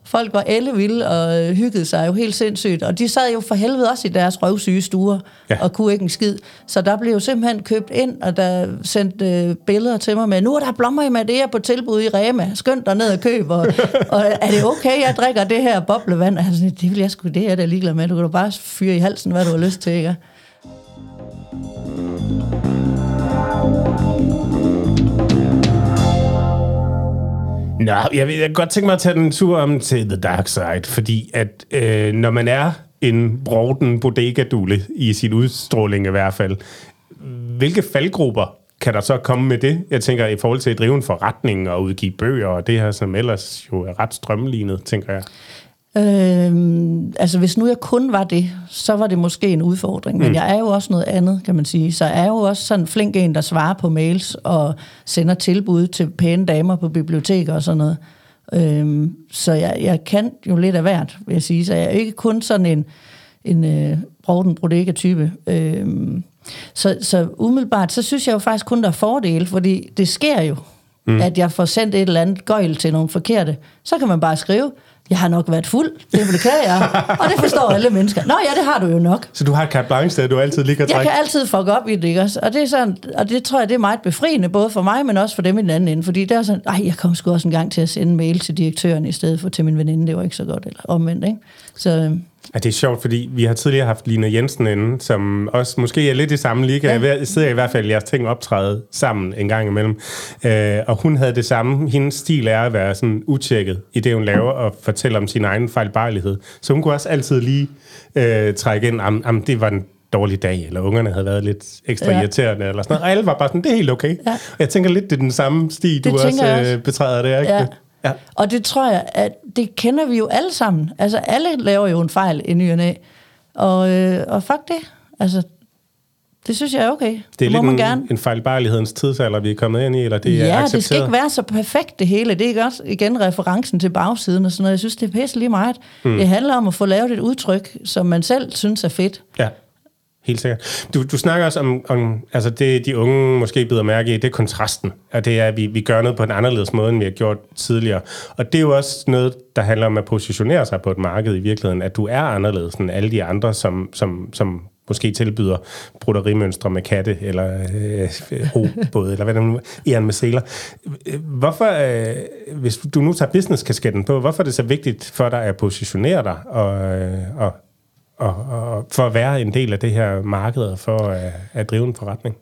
Folk var ellevilde og øh, hyggede sig jo helt sindssygt, og de sad jo for helvede også i deres røvsyge stuer Ja. og kunne ikke en skid. Så der blev jo simpelthen købt ind, og der sendt øh, billeder til mig med, nu er der blommer i Madeira på tilbud i Rema, skynd dig ned og køb, og, <laughs> og er det okay, jeg drikker det her boblevand? Altså, det vil jeg sgu, det er jeg da ligeglad med, du kan da bare fyre i halsen, hvad du har lyst til, ikke? Nå, jeg vil jeg kan godt tænke mig at tage den tur om til The Dark Side, fordi at øh, når man er en broden bodega-dule i sin udstråling i hvert fald, hvilke faldgrupper kan der så komme med det? Jeg tænker i forhold til at drive en forretning og udgive bøger og det her, som ellers jo er ret strømlignet, tænker jeg. Øhm, altså hvis nu jeg kun var det, så var det måske en udfordring. Men jeg er jo også noget andet, kan man sige. Så jeg er jo også sådan flink en, der svarer på mails og sender tilbud til pæne damer på biblioteker og sådan noget. Øhm, så jeg, jeg kan jo lidt af hvert, vil jeg sige. Så jeg er ikke kun sådan en, en øh, Brovden Bodega-type. Øhm, så, så umiddelbart, så synes jeg jo faktisk kun, der er fordele, fordi det sker jo, mm. at jeg får sendt et eller andet gøjl til nogle forkerte. Så kan man bare skrive, jeg har nok været fuld, det beklager jeg, og det forstår alle mennesker. Nå ja, det har du jo nok. Så du har et carte blanche, der du altid lige kan Jeg kan altid fuck op i det, ikke også? Og det, er sådan, og det tror jeg, det er meget befriende, både for mig, men også for dem i den anden ende. Fordi der er sådan, ej, jeg kom sgu også en gang til at sende en mail til direktøren i stedet for til min veninde. Det var ikke så godt, eller omvendt, ikke? Så øhm, Ja, det er sjovt, fordi vi har tidligere haft Lina Jensen inde, som også måske er lidt i samme liga. Ja. Jeg sidder i hvert fald jeres ting optræde sammen en gang imellem. Øh, og hun havde det samme. Hendes stil er at være sådan utjekket i det, hun laver, og fortælle om sin egen fejlbarlighed. Så hun kunne også altid lige øh, trække ind, om, om det var en dårlig dag, eller ungerne havde været lidt ekstra ja. Irriterende, eller sådan noget. Og alle var bare sådan, det er helt okay. Ja. Jeg tænker lidt, det er den samme sti, du også, øh, også. betræder der, ikke? Ja. Ja. Og det tror jeg, at det kender vi jo alle sammen. Altså, alle laver jo en fejl i ny og næ. Og, øh, og fuck det. Altså, det synes jeg er okay. Det er må man lidt gerne. en, en fejlbarlighedens tidsalder, vi er kommet ind i, eller det er ja, accepteret? det skal ikke være så perfekt det hele. Det er ikke også igen referencen til bagsiden og sådan noget. Jeg synes, det er pisse lige meget. Mm. Det handler om at få lavet et udtryk, som man selv synes er fedt. Ja, helt sikkert. Du, du snakker også om, om altså det, de unge måske bider mærke i, det er kontrasten. Og det er, at vi, vi gør noget på en anderledes måde, end vi har gjort tidligere. Og det er jo også noget, der handler om at positionere sig på et marked i virkeligheden, at du er anderledes end alle de andre, som, som, som måske tilbyder brodderimønstre med katte, eller øh, robåde, eller hvad det nu er, med seler. Hvorfor, øh, hvis du nu tager business-kasketten på, hvorfor er det så vigtigt for dig at positionere dig og, øh, og, og, og for at være en del af det her marked, og for at, at drive en forretning?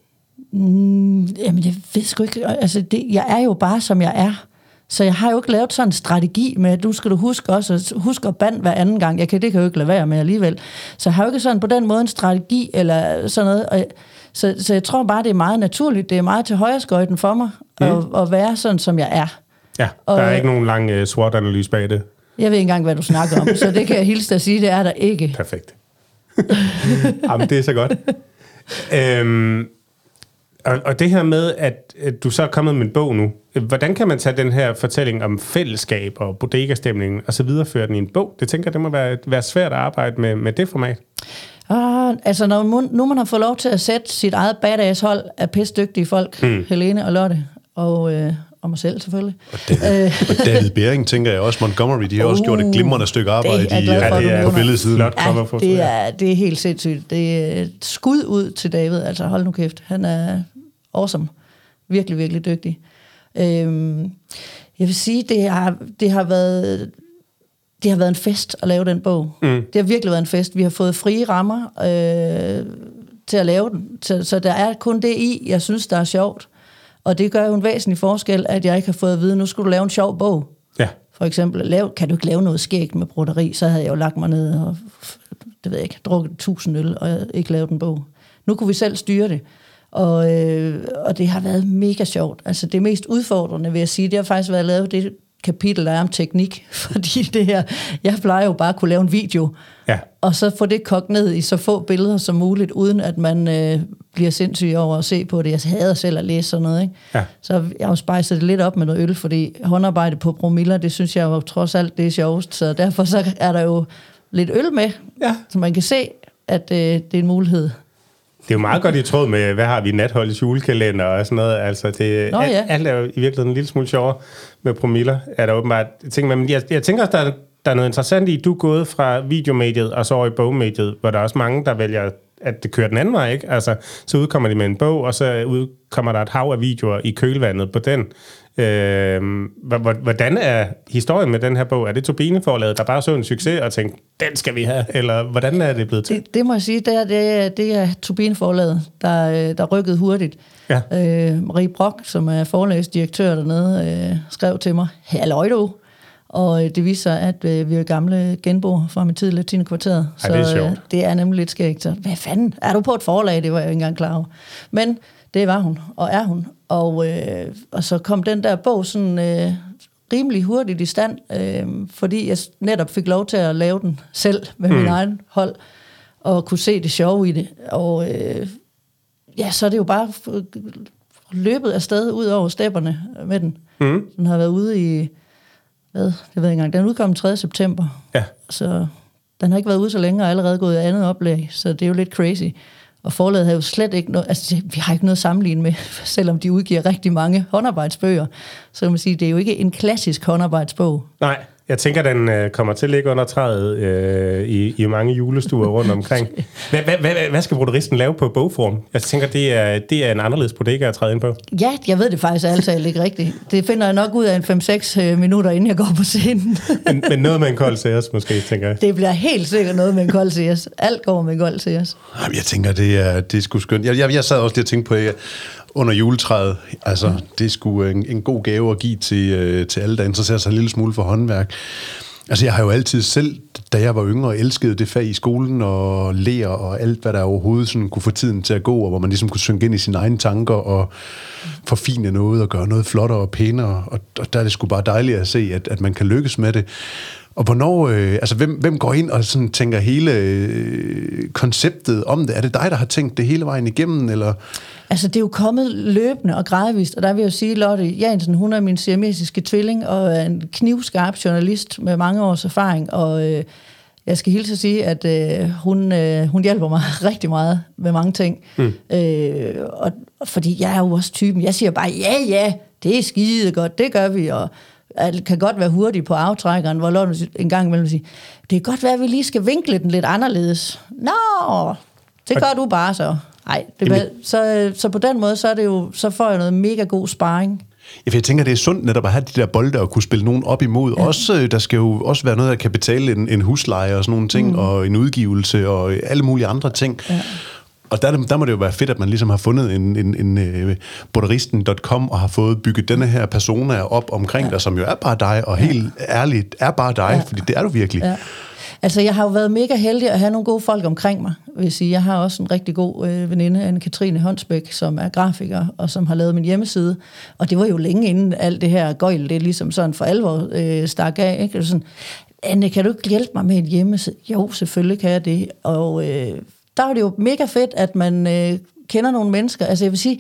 Jamen, jeg ved sgu ikke. Altså, det, jeg er jo bare, som jeg er. Så jeg har jo ikke lavet sådan en strategi med, at nu skal du huske også at huske at bande hver anden gang. Jeg kan, det kan jeg jo ikke lade være med alligevel. Så jeg har jo ikke sådan på den måde en strategi eller sådan noget. Og, så, så jeg tror bare, det er meget naturligt. Det er meget til højreskøjten for mig mm. at, at være sådan, som jeg er. Ja, der er Og- ikke nogen lang uh, SWOT-analyse bag det. Jeg ved ikke engang, hvad du snakker om, så det kan jeg hilse dig at sige, det er der ikke. Perfekt. Jamen, det er så godt. Øhm, og, og det her med, at, at du så er kommet med en bog nu, hvordan kan man tage den her fortælling om fællesskab og bodegastemning og så videreføre den i en bog? Det tænker jeg, det må være, være svært at arbejde med, med det format. Ah, altså, når man, nu man har fået lov til at sætte sit eget badass-hold af pisdygtige folk, mm. Helene og Lotte, og, øh, og mig selv selvfølgelig. David, og David Bering, tænker jeg også, Montgomery, de har også Uh, gjort et glimrende stykke arbejde det er i, glad for, uh, du på nævner. billedsiden. Ja, det er, det er helt sindssygt. Det er et skud ud til David. Altså, hold nu kæft. Han er awesome. Virkelig, virkelig dygtig. Øhm, jeg vil sige, det har, det har været... Det har været en fest at lave den bog. Mm. Det har virkelig været en fest. Vi har fået frie rammer øh, til at lave den. Så, så der er kun det i, jeg synes, der er sjovt. Og det gør jo en væsentlig forskel, at jeg ikke har fået at vide, nu skulle du lave en sjov bog. Ja. For eksempel, lav, kan du ikke lave noget skægt med broderi, så havde jeg jo lagt mig ned og, det ved jeg ikke, drukket tusind øl og ikke lavet en bog. Nu kunne vi selv styre det. Og, øh, og det har været mega sjovt. Altså det mest udfordrende, vil jeg sige, det har faktisk været lavet det kapitel, der er om teknik. <laughs> Fordi det her, jeg plejer jo bare at kunne lave en video, Ja. og så få det kogt ned i så få billeder som muligt, uden at man øh, bliver sindssyg over at se på det. Jeg hader selv at læse sådan noget, ikke? Ja. Så jeg har spejset det lidt op med noget øl, fordi håndarbejde på promiller, det synes jeg jo trods alt, det er sjovest. Så derfor så er der jo lidt øl med, Ja. så man kan se, at øh, det er en mulighed. Det er jo meget godt i tråd med, hvad har vi, natholdets julekalender og sådan noget. Altså, det, Nå, alt, ja. alt er jo i virkeligheden en lille smule sjovere med promiller. Er der åbenbart ting, men jeg, jeg tænker også, der er, der er noget interessant i, du er gået fra videomediet og så over i bogmediet, hvor der er også mange, der vælger, at det kører den anden vej, ikke? Altså, så udkommer de med en bog, og så udkommer der et hav af videoer i kølvandet på den. Øh, hvor- hvordan er historien med den her bog? Er det Turbine-forlaget, der bare så en succes og tænkte, den skal vi have? Eller hvordan er det blevet til? Det, det må jeg sige, det er, det er, det er Turbine-forlaget, der, øh, der rykkede hurtigt. Ja. Øh, Marie Brock, som er forlagsdirektør dernede, øh, skrev til mig, halløj du, og det viser sig, at øh, vi er gamle genboer fra min tid i Latinekvarteret. Ej, det er så sjovt. øh, det er nemlig lidt skægt. Så, hvad fanden, er du på et forlag? Det var jeg jo ikke engang klar over. Men det var hun, og er hun. Og, øh, og så kom den der bog sådan øh, rimelig hurtigt i stand, øh, fordi jeg netop fik lov til at lave den selv med min egen hold, og kunne se det sjove i det. Og øh, ja, så er det jo bare løbet afsted ud over stepperne med den. Mm. Den har været ude i, hvad, jeg ved ikke engang, den udkom den 3. september. Ja. Så den har ikke været ude så længe, og allerede gået i andet oplag, så det er jo lidt crazy. Og forlaget har jo slet ikke noget, altså vi har ikke noget at sammenligne med, <laughs> selvom de udgiver rigtig mange håndarbejdsbøger. Så kan man sige, det er jo ikke en klassisk håndarbejdsbog. Nej, jeg tænker, den øh, kommer til at ligge under træet øh, i, i mange julestuer rundt omkring. Hvad, hvad, hvad, hvad skal broderisten lave på bogform? Jeg tænker, det er, det er en anderledes bodega at træde ind på. Ja, jeg ved det faktisk alt talt ikke rigtigt. Det finder jeg nok ud af en 5-6 øh, minutter, inden jeg går på scenen. <laughs> Men, men noget med en kold særes måske, tænker jeg. det bliver helt sikkert noget med en kold CS. Alt går med en kold CS. Jamen, jeg tænker, det er, det er sgu skønt. Jeg, jeg, jeg sad også lige og tænkte på, at under juletræet, altså, det er sgu en, en god gave at give til, øh, til alle, der interesserer sig en lille smule for håndværk. Altså, jeg har jo altid selv, da jeg var yngre, elsket det fag i skolen og lærer og alt, hvad der overhovedet sådan kunne få tiden til at gå, og hvor man ligesom kunne synke ind i sine egne tanker og forfine noget og gøre noget flottere og pænere. Og, og der er det sgu bare dejligt at se, at, at man kan lykkes med det. Og hvornår, øh, altså hvem, hvem går ind og sådan tænker hele øh, konceptet om det? Er det dig, der har tænkt det hele vejen igennem, eller? Altså, det er jo kommet løbende og gradvist, og der vil jeg jo sige, Lotte Jansen, hun er min siamesiske tvilling, og er en knivskarp journalist med mange års erfaring, og øh, jeg skal hilse at sige, at øh, hun, øh, hun hjælper mig <laughs> rigtig meget med mange ting. Mm. Øh, og, fordi jeg er jo også typen, jeg siger bare, ja, ja, det er skide godt, det gør vi, og kan godt være hurtig på aftrækkeren, hvor Lotte en gang imellem siger, det kan godt være, at vi lige skal vinkle den lidt anderledes. Nå, det gør du bare så. Nej, det Jamen- så, så på den måde, så, er det jo, så får jeg noget mega god sparring. Ja, for jeg tænker, det er sundt netop at have de der bolde og kunne spille nogen op imod. Ja. Også, øh, der skal jo også være noget, der kan betale en, en husleje og sådan nogle ting, mm. og en udgivelse og alle mulige andre ting. Ja. Og der, der må det jo være fedt, at man ligesom har fundet en, en, en uh, borderisten.com og har fået bygget denne her persona op omkring ja. dig, som jo er bare dig, og helt ærligt er bare dig, ja. fordi det er du virkelig. Ja. Altså, jeg har jo været mega heldig at have nogle gode folk omkring mig, vil jeg sige. Jeg har også en rigtig god øh, veninde, Anne-Katrine Håndsbæk, som er grafiker, og som har lavet min hjemmeside. Og det var jo længe inden alt det her gøjl, det er ligesom sådan for alvor øh, stak af. Ikke? Sådan, Anne, kan du ikke hjælpe mig med en hjemmeside? Jo, selvfølgelig kan jeg det. Og øh, der var det jo mega fedt, at man øh, kender nogle mennesker. Altså, jeg vil sige,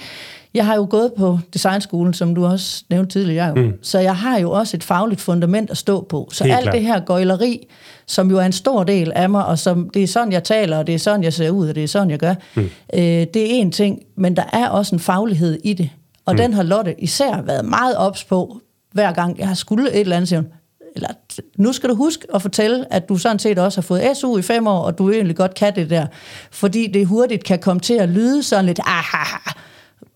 jeg har jo gået på designskolen, som du også nævnte tidligere, mm. så jeg har jo også et fagligt fundament at stå på. Så Helt alt klart. det her gøjleri, som jo er en stor del af mig, og som det er sådan, jeg taler, og det er sådan, jeg ser ud, og det er sådan, jeg gør, mm. øh, det er en ting, men der er også en faglighed i det. Og mm. den har Lotte især været meget ops på, hver gang jeg har skulle et eller andet, siger hun, eller nu skal du huske at fortælle, at du sådan set også har fået SU i fem år, og du egentlig godt kan det der. Fordi det hurtigt kan komme til at lyde sådan lidt, ah,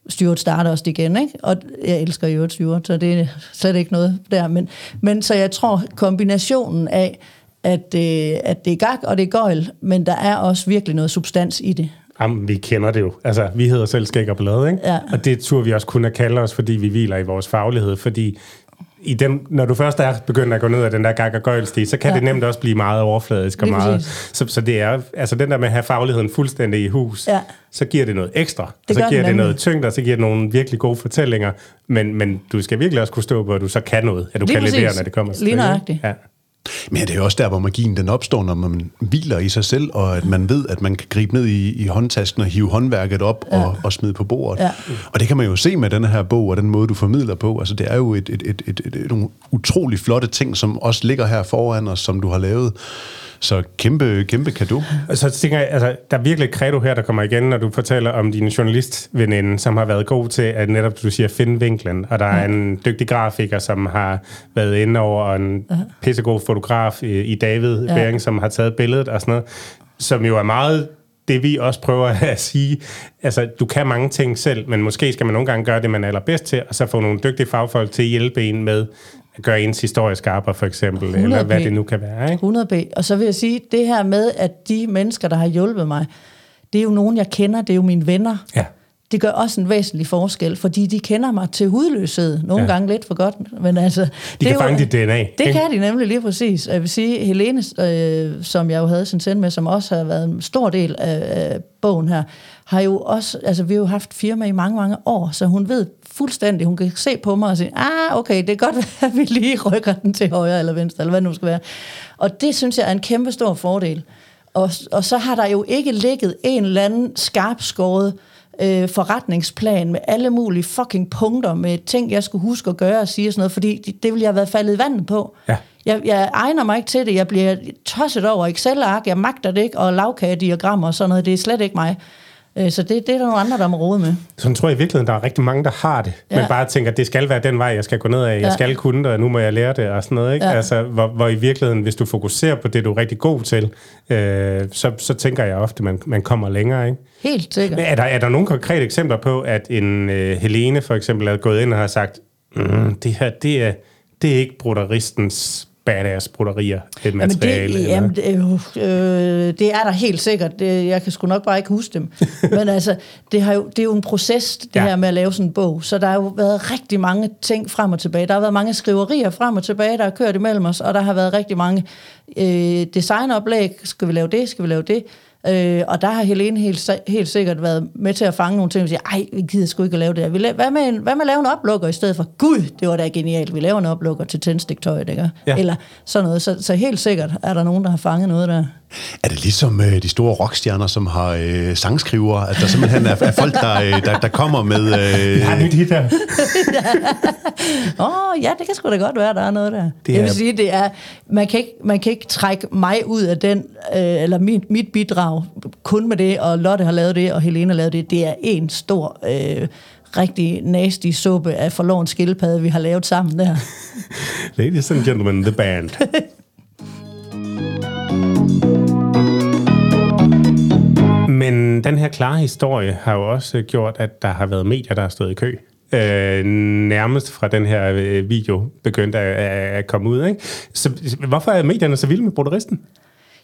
Stuart starter også igen, ikke? Og jeg elsker jo Stuart, så det er slet ikke noget der. Men, men så jeg tror, kombinationen af, at, øh, at det er gak og det er gøjl, men der er også virkelig noget substans i det. Jamen, vi kender det jo. Altså, vi hedder selv Skæg og Blad, ikke? Ja. Og det tror vi også kun at kalde os, fordi vi hviler i vores faglighed, fordi i den, når du først er begyndt at gå ned ad den der gagagøjlstige, så kan ja. Det nemt også blive meget overfladisk og Lige meget... præcis. Så, så det er, altså den der med at have fagligheden fuldstændig i hus, Ja. så giver det noget ekstra. og Det så giver det noget tyngde, og så giver det nogle virkelig gode fortællinger. Men, men du skal virkelig også kunne stå på, at du så kan noget, at du Lige kan levere, præcis. når det kommer til Lige nøjagtigt. Ja. Men det er jo også der, hvor magien den opstår, når man hviler i sig selv, og at man ved, at man kan gribe ned i, i håndtasken og hive håndværket op ja. og, og smide på bordet. Ja. Og det kan man jo se med den her bog, og den måde, du formidler på. Altså, det er jo et, et, et, et, et, nogle utrolig flotte ting, som også ligger her foran os, som du har lavet. Så kæmpe, kæmpe kado. Og så tænker jeg, altså, der er virkelig et credo her, der kommer igen, når du fortæller om din journalistveninde, som har været god til at netop, du siger, finde vinklen. Og der er en dygtig grafiker, som har været inde over, og en pissegod fotograf i, i David Ja. Bering, som har taget billedet og sådan noget, som jo er meget det vi også prøver <laughs> at sige, altså du kan mange ting selv, men måske skal man nogle gange gøre det, man er allerbedst til, og så få nogle dygtige fagfolk til at hjælpe en med at gøre ens historie skarpere, for eksempel, eller 100p. hvad det nu kan være. Ikke? 100 b. Og så vil jeg sige, det her med, at de mennesker, der har hjulpet mig, det er jo nogen, jeg kender, det er jo mine venner. Ja. Det gør også en væsentlig forskel, fordi de kender mig til hudløshed. Nogle Ja. gange lidt for godt, men altså... De det er kan fange dit DNA. Det ikke? kan de nemlig lige præcis. Jeg vil sige, Helene, øh, som jeg jo havde sendt med, som også har været en stor del af, af bogen her, har jo også, altså vi har jo haft firma i mange, mange år, så hun ved fuldstændig, hun kan se på mig og sige, ah, okay, det er godt, <laughs> at vi lige rykker den til højre eller venstre, eller hvad det nu skal være. Og det synes jeg er en kæmpe stor fordel. Og, og så har der jo ikke ligget en eller anden skarpskåret øh, forretningsplan med alle mulige fucking punkter, med ting, jeg skulle huske at gøre og sige og sådan noget, fordi det, det ville jeg have været faldet i vandet på. Ja. Jeg, jeg egner mig ikke til det. Jeg bliver tosset over Excel-ark. Jeg magter det ikke. Og lavkagediagrammer og sådan noget. Det er slet ikke mig. Øh, Så det, det er der nogle andre, der må rode med. Sådan tror jeg i virkeligheden, der er rigtig mange, der har det. Ja. Men bare tænker, at det skal være den vej, jeg skal gå ned af. Jeg Ja. skal kunne det, og nu må jeg lære det og sådan noget. Ikke? Ja. Altså, hvor, hvor i virkeligheden, hvis du fokuserer på det, du er rigtig god til, øh, så, så tænker jeg ofte, at man, man kommer længere. Ikke? Helt sikkert. Men er der, er der nogle konkrete eksempler på, at en øh, Helene for eksempel er gået ind og har sagt, mm, det her, det er, det er ikke brodderistens badass broderier, et Jamen materiale. det, eller- jamen, det, jo, øh, det er der helt sikkert. Det, jeg kan sgu nok bare ikke huske dem. <laughs> Men altså, det, har jo, det er jo en proces, det ja. her med at lave sådan en bog. Så der har jo været rigtig mange ting frem og tilbage. Der har været mange skriverier frem og tilbage, der har kørt imellem os, og der har været rigtig mange øh, designoplæg. Skal vi lave det? Skal vi lave det? Øh, og der har Helene helt, helt sikkert været med til at fange nogle ting og sige, ej, vi gider sgu ikke at lave det her. Vi la- hvad, med en, hvad med at lave en oplukker i stedet for? Gud, det var da genialt. Vi laver en oplukker til tændstiktøjet, ikke? Ja. Eller sådan noget. Så, så helt sikkert er der nogen, der har fanget noget der. Er det ligesom øh, de store rockstjerner, som har øh, sangskrivere? At der simpelthen er, er folk, der, øh, der, der kommer med... Øh, Vi har et nyt hit her. Åh, oh, ja, det kan sgu da godt være, der er noget der. Det Det jeg er- vil sige, det er, man kan ikke, man kan ikke trække mig ud af den, øh, eller mit, mit bidrag, kun med det, og Lotte har lavet det, og Helena har lavet det. Det er en stor, øh, rigtig nasty suppe af forloven skildpadde, vi har lavet sammen der. <laughs> Ladies and gentlemen, the band. <laughs> Men den her klare historie har jo også gjort, at der har været medier, der har stået i kø. Øh, nærmest fra den her øh, video begyndte at, at, komme ud. Ikke? Så hvorfor er medierne så vilde med brodderisten?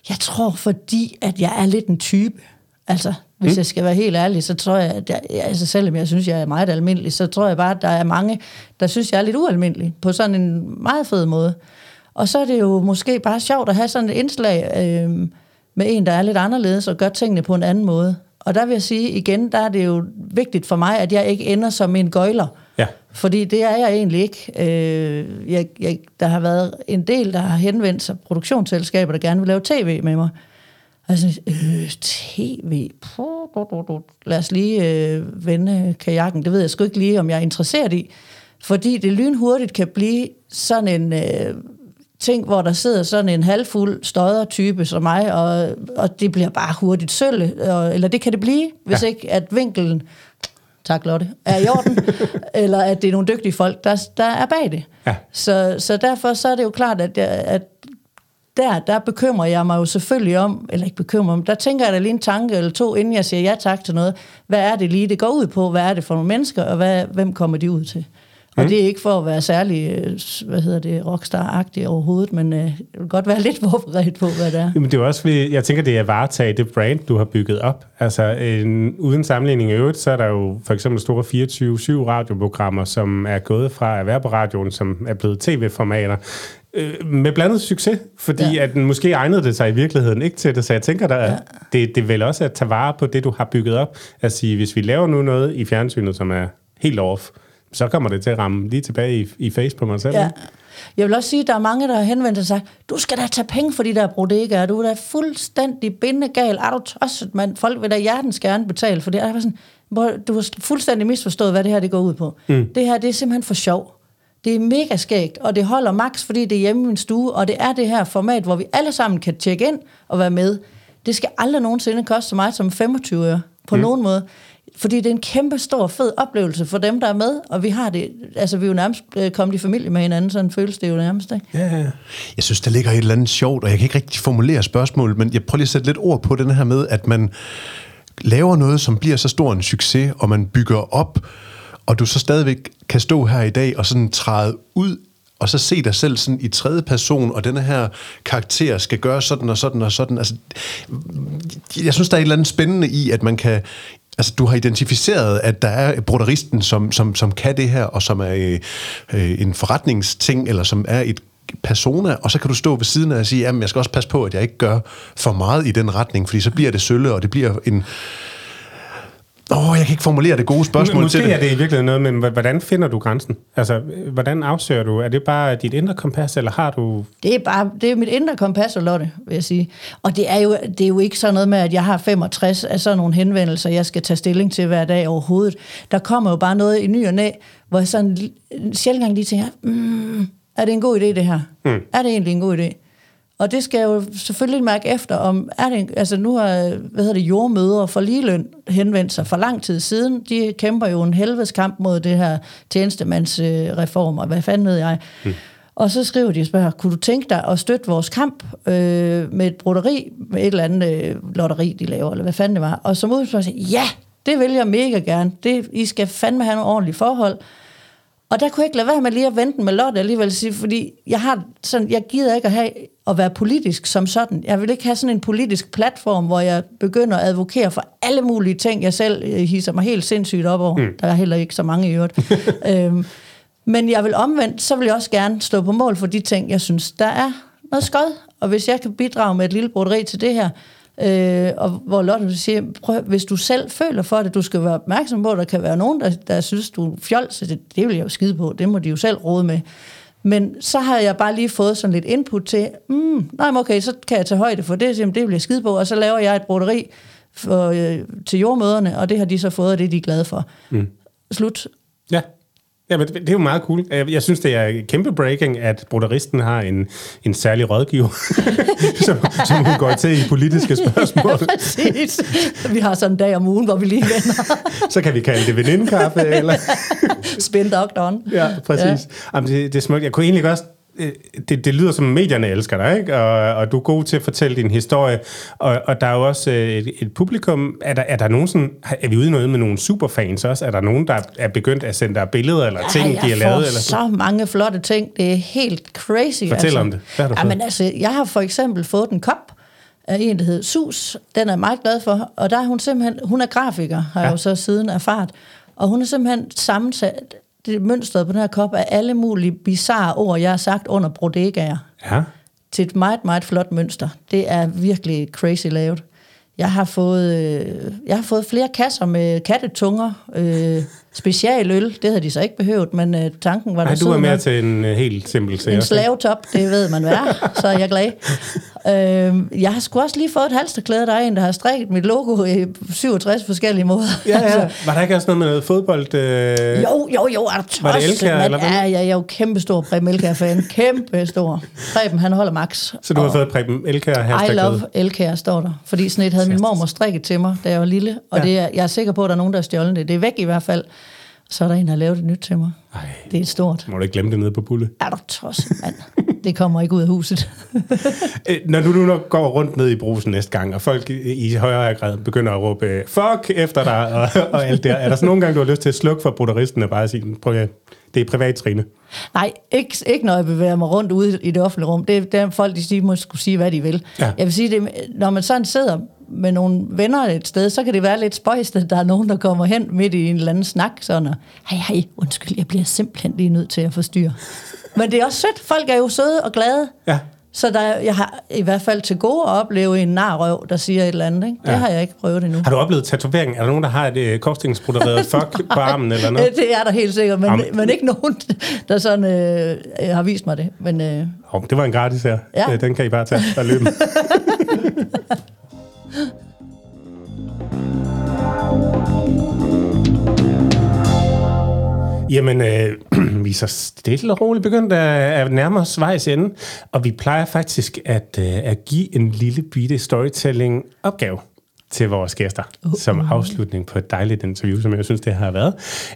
Jeg tror, fordi at jeg er lidt en type. Altså, hvis mm. jeg skal være helt ærlig, så tror jeg, at jeg, altså selvom jeg synes, jeg er meget almindelig, så tror jeg bare, at der er mange, der synes, jeg er lidt ualmindelig, på sådan en meget fed måde. Og så er det jo måske bare sjovt at have sådan et indslag øh, med en, der er lidt anderledes og gør tingene på en anden måde. Og der vil jeg sige igen, der er det jo vigtigt for mig, at jeg ikke ender som en gøjler. Ja. Fordi det er jeg egentlig ikke. Øh, jeg, jeg, der har været en del, der har henvendt sig, produktionsselskaber, der gerne vil lave tv med mig. Altså, øh, tv? Lad os lige øh, vende kajakken. Det ved jeg sgu ikke lige, om jeg er interesseret i. Fordi det lynhurtigt kan blive sådan en øh, ting, hvor der sidder sådan en halvfuld støder type som mig, og, og det bliver bare hurtigt sølle. Og, eller det kan det blive, hvis Ja. ja. ikke at vinkelen tak Lotte, er i orden, <laughs> eller at det er nogle dygtige folk, der, der er bag det. Ja. Så, så derfor så er det jo klart, at, jeg, at der, der bekymrer jeg mig jo selvfølgelig om, eller ikke bekymrer mig, der tænker jeg da lige en tanke eller to, inden jeg siger ja tak til noget. Hvad er det lige, det går ud på? Hvad er det for nogle mennesker, og hvad, hvem kommer de ud til? Og mm. det er ikke for at være særlig, øh, hvad hedder det, rockstar-agtig overhovedet, men øh, jeg vil godt være lidt <laughs> forberedt på, hvad det er. Jamen, det er også fordi, jeg tænker, det er at varetage det brand, du har bygget op. Altså, en, uden sammenligning i øvrigt, så er der jo for eksempel store 24-7 radioprogrammer, som er gået fra at være på radioen, som er blevet tv-formater, øh, med blandet succes, fordi ja. at måske egnede det sig i virkeligheden ikke til det, så jeg tænker, der, ja. det, det er vel også at tage vare på det, du har bygget op. At sige, hvis vi laver nu noget i fjernsynet, som er helt off, så kommer det til at ramme lige tilbage i, i face på mig selv. Ja. Jeg vil også sige, at der er mange, der har henvendt sig og sagt, du skal da tage penge for de der bodegaer, du er da fuldstændig bindegal, er du tosset, mand? Folk vil da hjertens gerne betale for det. Jeg var sådan, du har fuldstændig misforstået, hvad det her det går ud på. Mm. Det her, det er simpelthen for sjov. Det er mega skægt, og det holder max, fordi det er hjemme i min stue, og det er det her format, hvor vi alle sammen kan tjekke ind og være med. Det skal aldrig nogensinde koste mig som 25 øre på mm. nogen måde. Fordi det er en kæmpe stor, fed oplevelse for dem, der er med, og vi har det, altså vi er jo nærmest øh, kommet i familie med hinanden, sådan føles det jo nærmest, ikke? Ja, ja. Jeg synes, der ligger et eller andet sjovt, og jeg kan ikke rigtig formulere spørgsmålet, men jeg prøver lige at sætte lidt ord på den her med, at man laver noget, som bliver så stor en succes, og man bygger op, og du så stadigvæk kan stå her i dag og sådan træde ud og så se dig selv sådan i tredje person, og denne her karakter skal gøre sådan og sådan og sådan. Altså, jeg synes, der er et eller andet spændende i, at man kan Altså, du har identificeret, at der er broderisten, som, som, som kan det her, og som er øh, en forretningsting, eller som er et persona, og så kan du stå ved siden af og sige, at jeg skal også passe på, at jeg ikke gør for meget i den retning, fordi så bliver det sølle, og det bliver en, Åh, oh, jeg kan ikke formulere det gode spørgsmål Måske til det. er det i virkeligheden noget, men hvordan finder du grænsen? Altså, hvordan afsøger du? Er det bare dit indre kompas, eller har du... Det er bare det er mit indre kompas, Lotte, vil jeg sige. Og det er, jo, det er jo ikke sådan noget med, at jeg har 65 af sådan nogle henvendelser, jeg skal tage stilling til hver dag overhovedet. Der kommer jo bare noget i ny og næ, hvor jeg sådan sjældent gang lige tænker, mm, er det en god idé, det her? Mm. Er det egentlig en god idé? Og det skal jeg jo selvfølgelig mærke efter, om er det, altså nu har, hvad hedder det, jordmøder for ligeløn henvendt sig for lang tid siden. De kæmper jo en helvedes kamp mod det her tjenestemandsreform, og hvad fanden ved jeg. Hmm. Og så skriver de og spørger, kunne du tænke dig at støtte vores kamp øh, med et broderi, med et eller andet øh, lotteri, de laver, eller hvad fanden det var. Og som udspørger siger, ja, det vil jeg mega gerne. Det, I skal fandme have nogle ordentlige forhold. Og der kunne jeg ikke lade være med lige at vente med Lotte alligevel, fordi jeg har sådan, jeg gider ikke at have at være politisk som sådan. Jeg vil ikke have sådan en politisk platform, hvor jeg begynder at advokere for alle mulige ting, jeg selv øh, hisser mig helt sindssygt op over. Mm. Der er heller ikke så mange i øvrigt. <laughs> øhm, men jeg vil omvendt, så vil jeg også gerne stå på mål for de ting, jeg synes, der er noget skød. Og hvis jeg kan bidrage med et lille broderi til det her, Øh, og hvor Lotte siger, prøv, hvis du selv føler for det, du skal være opmærksom på, at der kan være nogen, der, der synes, du er fjols, det, det vil jeg jo skide på, det må de jo selv råde med. Men så har jeg bare lige fået sådan lidt input til, mm, nej, okay, så kan jeg tage højde for det, så det jeg skide på, og så laver jeg et broderi for, øh, til jordmøderne, og det har de så fået, og det er de glade for. Mm. Slut. Ja. Ja, men det er jo meget cool. Jeg synes, det er kæmpe breaking, at broderisten har en, en særlig rådgiver, <laughs> som, som hun går til i politiske <laughs> spørgsmål. Ja, præcis. Vi har sådan en dag om ugen, hvor vi lige vender. <laughs> Så kan vi kalde det venindekaffe, eller... Spin doctor Ja, præcis. Ja. Jamen, det, det er smukt. Jeg kunne egentlig også Øh, det, det lyder som, medierne elsker dig, ikke? Og, og du er god til at fortælle din historie. Og, og der er jo også øh, et, et publikum. Er der, er der nogen sådan, er vi ude noget med nogle superfans også? Er der nogen, der er begyndt at sende dig billeder eller ting, ja, de har lavet? Eller så mange flotte ting. Det er helt crazy. Fortæl altså. om det. Hvad har du Jamen, altså, jeg har for eksempel fået en kop af en, der hedder Sus. Den er jeg meget glad for. Og der er hun simpelthen, hun er grafiker, har ja. jeg jo så siden erfart. Og hun er simpelthen sammensat det mønstret på den her kop af alle mulige bizarre ord, jeg har sagt under brodegaer. Ja. Til et meget, meget flot mønster. Det er virkelig crazy lavet. Jeg har fået, øh, jeg har fået flere kasser med kattetunger, øh, specialøl, det havde de så ikke behøvet, men øh, tanken var Nej, der du er mere til en øh, helt simpel serie. En slavetop, det ved man hvad, så er jeg glad. Øh, jeg har sgu også lige fået et halsterklæde, der er en, der har strikket mit logo i 67 forskellige måder. Ja, ja. Altså, var der ikke også noget med noget fodbold? Øh... Jo, jo, jo, er tosset, Var det Elkær, eller hvad? Ja, ja, jeg er jo kæmpe stor Preben Elkær-fan. <laughs> Kæmpe stor. Preben, han holder max. Så du har fået Preben Elkær hashtag I love Elkær, står der. Fordi sådan et havde min mormor strikket til mig, da jeg var lille. Og ja. det er, jeg er sikker på, at der er nogen, der har stjålet det. Det er væk i hvert fald. Så er der en, der har lavet et nyt til mig. Ej, det er stort. Må du ikke glemme det nede på bulle? Er du tosset, mand? <laughs> det kommer ikke ud af huset. <laughs> Øh, Når du nu går rundt ned i brusen næste gang, og folk i højere grad begynder at råbe øh, fuck efter dig og, <laughs> og alt det her, er der så nogle gange, du har lyst til at slukke for brodderisten og bare sige, prøv at, det er privat, Trine? Nej, ikke, ikke når jeg bevæger mig rundt ude i det offentlige rum. Det, det er folk, de siger, må skulle sige, hvad de vil. Ja. Jeg vil sige, det, når man sådan sidder med nogle venner et sted, så kan det være lidt spøjst, at der er nogen, der kommer hen midt i en eller anden snak, sådan og, hej, hej, undskyld, jeg bliver simpelthen lige nødt til at forstyrre. Men det er også sødt. Folk er jo søde og glade. Ja. Så der, jeg har i hvert fald til gode at opleve en narrøv, der siger et eller andet. Ikke? Det Ja. har jeg ikke prøvet endnu. Har du oplevet tatovering? Er der nogen, der har et øh, korsstingsbroderet <laughs> fuck på armen eller noget? Det er der helt sikkert, men, Jamen. men ikke nogen, der sådan øh, har vist mig det. Men øh, Oh, det var en gratis her. Ja. Øh, Den kan I bare tage og løbe. <laughs> Jamen, øh, <clears throat> vi er så stille og roligt begyndt at, at nærme os vejs ende, og vi plejer faktisk at, øh, at give en lille bitte storytelling-opgave til vores gæster, uh, som afslutning på et dejligt interview, som jeg synes, det har været.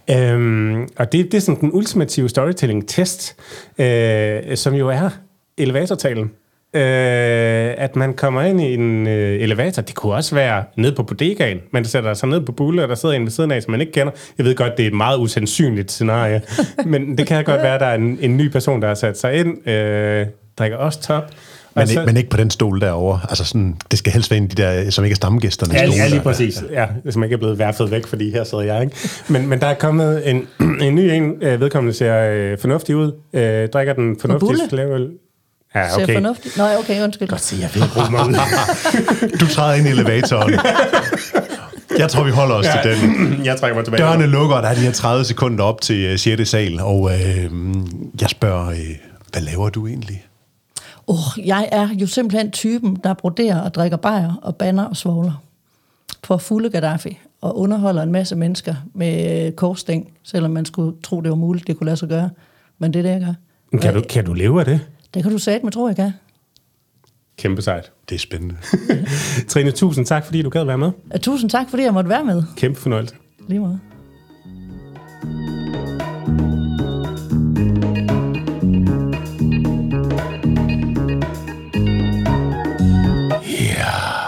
Øhm, og det, det er sådan den ultimative storytelling-test, øh, som jo er elevatortalen. Øh, at man kommer ind i en øh, elevator. Det kunne også være ned på bodegaen. Man sætter sig ned på bulle, og der sidder en ved siden af, som man ikke kender. Jeg ved godt, det er et meget usandsynligt scenarie, <laughs> men det kan godt være, at der er en, en ny person, der har sat sig ind, øh, drikker også top. Men, og så- ikke, men ikke på den stol derovre. Altså sådan, det skal helst være en af de der, som ikke er stamgæsterne. Ja, stole ja, lige præcis. Ja, som ikke er blevet værfet væk, fordi her sidder jeg, ikke? Men, men der er kommet en, <clears throat> en ny en. Øh, vedkommende ser øh, fornuftig ud. Øh, drikker den bulle? fornuftigste Ja, ser okay. fornuftigt. Nå, okay, undskyld. Godt se, jeg vil ikke bruge mig ud. Du træder ind i elevatoren. Jeg tror, vi holder os ja. til den. <clears throat> jeg trækker mig tilbage. Dørene lukker, og der er de her 30 sekunder op til 6. sal, og øh, jeg spørger, øh, hvad laver du egentlig? Oh, jeg er jo simpelthen typen, der broderer og drikker bajer og banner og svogler for fulde Gaddafi og underholder en masse mennesker med korsstæng, selvom man skulle tro, det var muligt, det kunne lade sig gøre. Men det er det, jeg gør. Men Kan du, kan du leve af det? Det kan du sige med, tror jeg, kan. Kæmpe sejt. Det er spændende. <laughs> Trine, tusind tak, fordi du gad være med. Uh, Tusind tak, fordi jeg måtte være med. Kæmpe fornøjelse. Lige måde.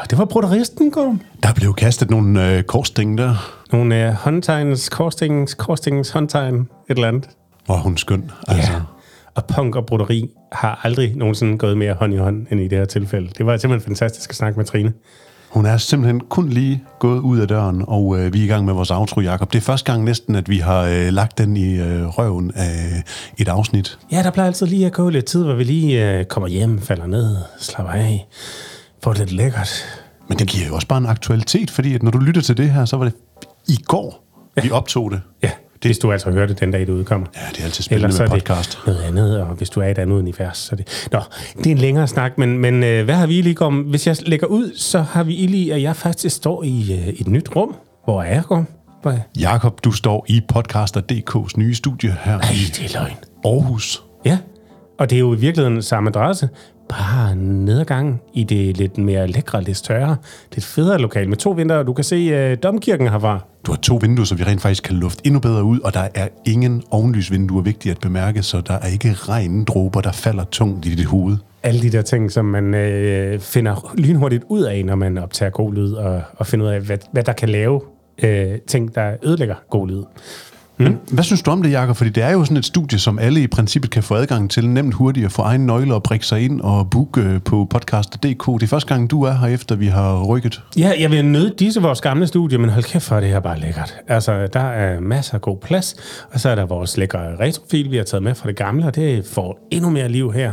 Det var brodderisten, Gorm. Der blev kastet nogle øh, korsting der. Nogle øh, håndtegns, korstingens, korstingens håndtegn, et eller andet. Hvor hun skøn. Altså. Ja. Og punk og broderi har aldrig nogensinde gået mere hånd i hånd end i det her tilfælde. Det var simpelthen fantastisk at snakke med Trine. Hun er simpelthen kun lige gået ud af døren, og øh, vi er i gang med vores outro, Jacob. Det er første gang næsten, at vi har øh, lagt den i øh, røven af et afsnit. Ja, der plejer altid lige at gå lidt tid, hvor vi lige øh, kommer hjem, falder ned, slapper af, får det lidt lækkert. Men det giver jo også bare en aktualitet, fordi at når du lytter til det her, så var det i går, vi optog det. Ja, hvis du altså hører det den dag, det udkommer. Ja, det er altid spændende Ellers med podcast. det noget andet, og hvis du er i et andet univers, så det... Nå, det er en længere snak, men, men øh, hvad har vi lige om? Hvis jeg lægger ud, så har vi lige, at jeg faktisk står i øh, et nyt rum. Hvor er jeg? Hvor er jeg? Jakob, du står i Podcaster.dk's nye studie her Ej, i det er løgn. Aarhus. Ja, og det er jo i virkeligheden samme adresse, bare nedgang i det lidt mere lækre, lidt større, lidt federe lokal med to vinduer. Du kan se øh, domkirken herfra. Du har to vinduer, så vi rent faktisk kan lufte endnu bedre ud, og der er ingen ovenlysvinduer, vigtigt at bemærke, så der er ikke regndråber, der falder tungt i dit hoved. Alle de der ting, som man øh, finder lynhurtigt ud af, når man optager god lyd, og, og finder ud af, hvad, hvad der kan lave øh, ting, der ødelægger god lyd. Men hvad synes du om det, Jakob? Fordi det er jo sådan et studie, som alle i princippet kan få adgang til, nemt hurtigt at få egen nøgler og prikke sig ind og booke øh, på podcaster.dk. Det er første gang, du er her, efter vi har rykket. Ja, jeg vil nøde disse vores gamle studie, men hold kæft for, det her bare lækkert. Altså, der er masser af god plads, og så er der vores lækre retrofil, vi har taget med fra det gamle, og det får endnu mere liv her.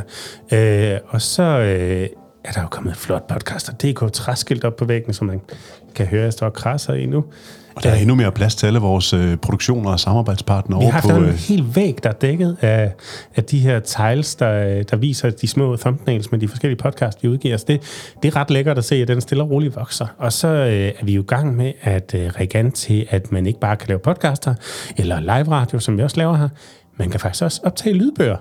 Øh, og så øh, er der jo kommet et flot podcast, og DK træskilt op på væggen, som man kan høre, jeg står og krasser i nu. Og der er endnu mere plads til alle vores øh, produktioner og samarbejdspartnere Vi har på... haft en Øh, hel væg, der er dækket af, af de her tiles, der, der viser de små thumbnails med de forskellige podcasts, vi udgiver. Så det, det er ret lækkert at se, at den stille og roligt vokser. Og så øh, er vi jo i gang med at øh, række an til, at man ikke bare kan lave podcaster eller live radio, som vi også laver her. Man kan faktisk også optage lydbøger.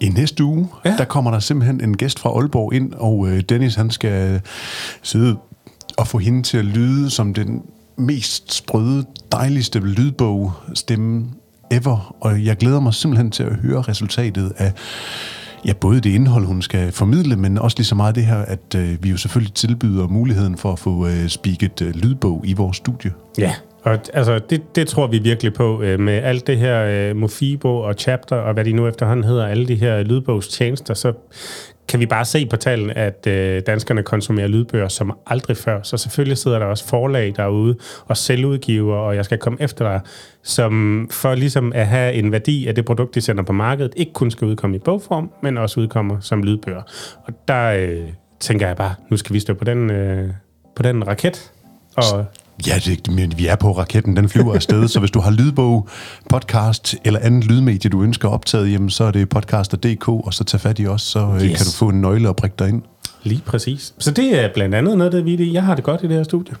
I næste uge, ja. der kommer der simpelthen en gæst fra Aalborg ind, og øh, Dennis han skal sidde og få hende til at lyde som den mest sprøde, dejligste lydbog stemme ever. Og jeg glæder mig simpelthen til at høre resultatet af ja, både det indhold, hun skal formidle, men også lige så meget det her, at øh, vi jo selvfølgelig tilbyder muligheden for at få øh, spiket øh, lydbog i vores studie. Ja, og altså, det, det tror vi virkelig på øh, med alt det her øh, Mofibo og Chapter og hvad de nu efterhånden hedder, alle de her lydbogstjenester, så kan vi bare se på tallene, at øh, danskerne konsumerer lydbøger som aldrig før. Så selvfølgelig sidder der også forlag derude og selvudgiver, og jeg skal komme efter dig, som for ligesom at have en værdi af det produkt, de sender på markedet, ikke kun skal udkomme i bogform, men også udkommer som lydbøger. Og der øh, tænker jeg bare, nu skal vi stå på den, øh, på den raket. Og Ja, det, men vi er på raketten, den flyver afsted, så hvis du har lydbog, podcast eller andet lydmedie, du ønsker optaget, jamen, så er det podcaster.dk, og så tag fat i os, så yes. Yes. kan du få en nøgle og prikke dig ind. lige præcis. Så det er blandt andet noget, det vi Jeg har det godt i det her studie.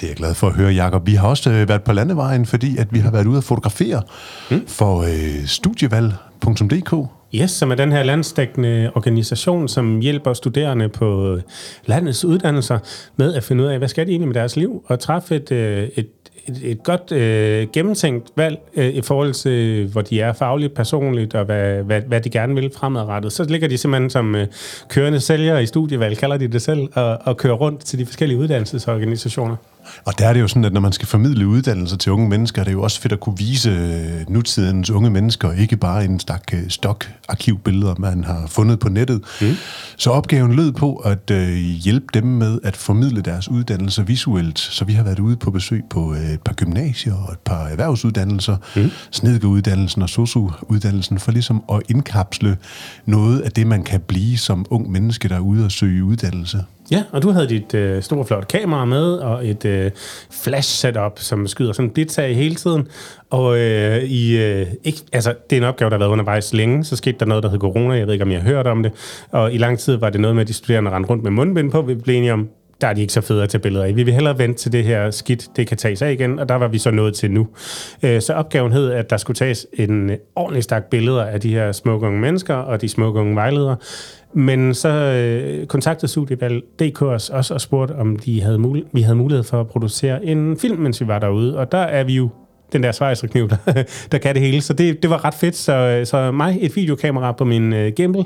Det er jeg glad for at høre, Jacob. Vi har også øh, været på landevejen, fordi at vi har været ude at fotografere mm. for øh, studievalg.dk. Yes, som er den her landsdækkende organisation, som hjælper studerende på øh, landets uddannelser med at finde ud af, hvad skal de egentlig med deres liv, og træffe et, øh, et, et, et godt øh, gennemtænkt valg øh, i forhold til, hvor de er fagligt, personligt, og hvad, hvad, hvad de gerne vil fremadrettet. Så ligger de simpelthen som øh, kørende sælgere i studievalg, kalder de det selv, og, og kører rundt til de forskellige uddannelsesorganisationer. Og der er det jo sådan, at når man skal formidle uddannelser til unge mennesker, er det jo også fedt at kunne vise øh, nutidens unge mennesker, ikke bare en stak øh, stok arkivbilleder, man har fundet på nettet. Mm. Så opgaven lød på at øh, hjælpe dem med at formidle deres uddannelser visuelt. Så vi har været ude på besøg på øh, et par gymnasier og et par erhvervsuddannelser, mm. snedkeruddannelsen og sosu-uddannelsen, for ligesom at indkapsle noget af det, man kan blive som ung menneske, der er ude og søge uddannelse. Ja, og du havde dit øh, store, flotte kamera med, og et øh, flash-setup, som skyder sådan dit af hele tiden. Og øh, i, øh, ikke, altså, det er en opgave, der har været undervejs længe. Så skete der noget, der hed corona. Jeg ved ikke, om jeg har hørt om det. Og i lang tid var det noget med, at de studerende rendte rundt med mundbind på. Vi blev enige om, der er de ikke så fede at tage billeder af. Vi vil hellere vente til det her skidt, det kan tages af igen, og der var vi så nået til nu. Øh, Så opgaven hed, at der skulle tages en ordentlig stak billeder af de her smukke unge mennesker og de smukke unge vejledere. Men så øh, kontaktede Studievalg.dk os også og spurgte, om de havde mul- vi havde mulighed for at producere en film, mens vi var derude. Og der er vi jo den der svejserkniv, <laughs> der, der kan det hele. Så det, det var ret fedt. Så, så mig, et videokamera på min øh, gimbal,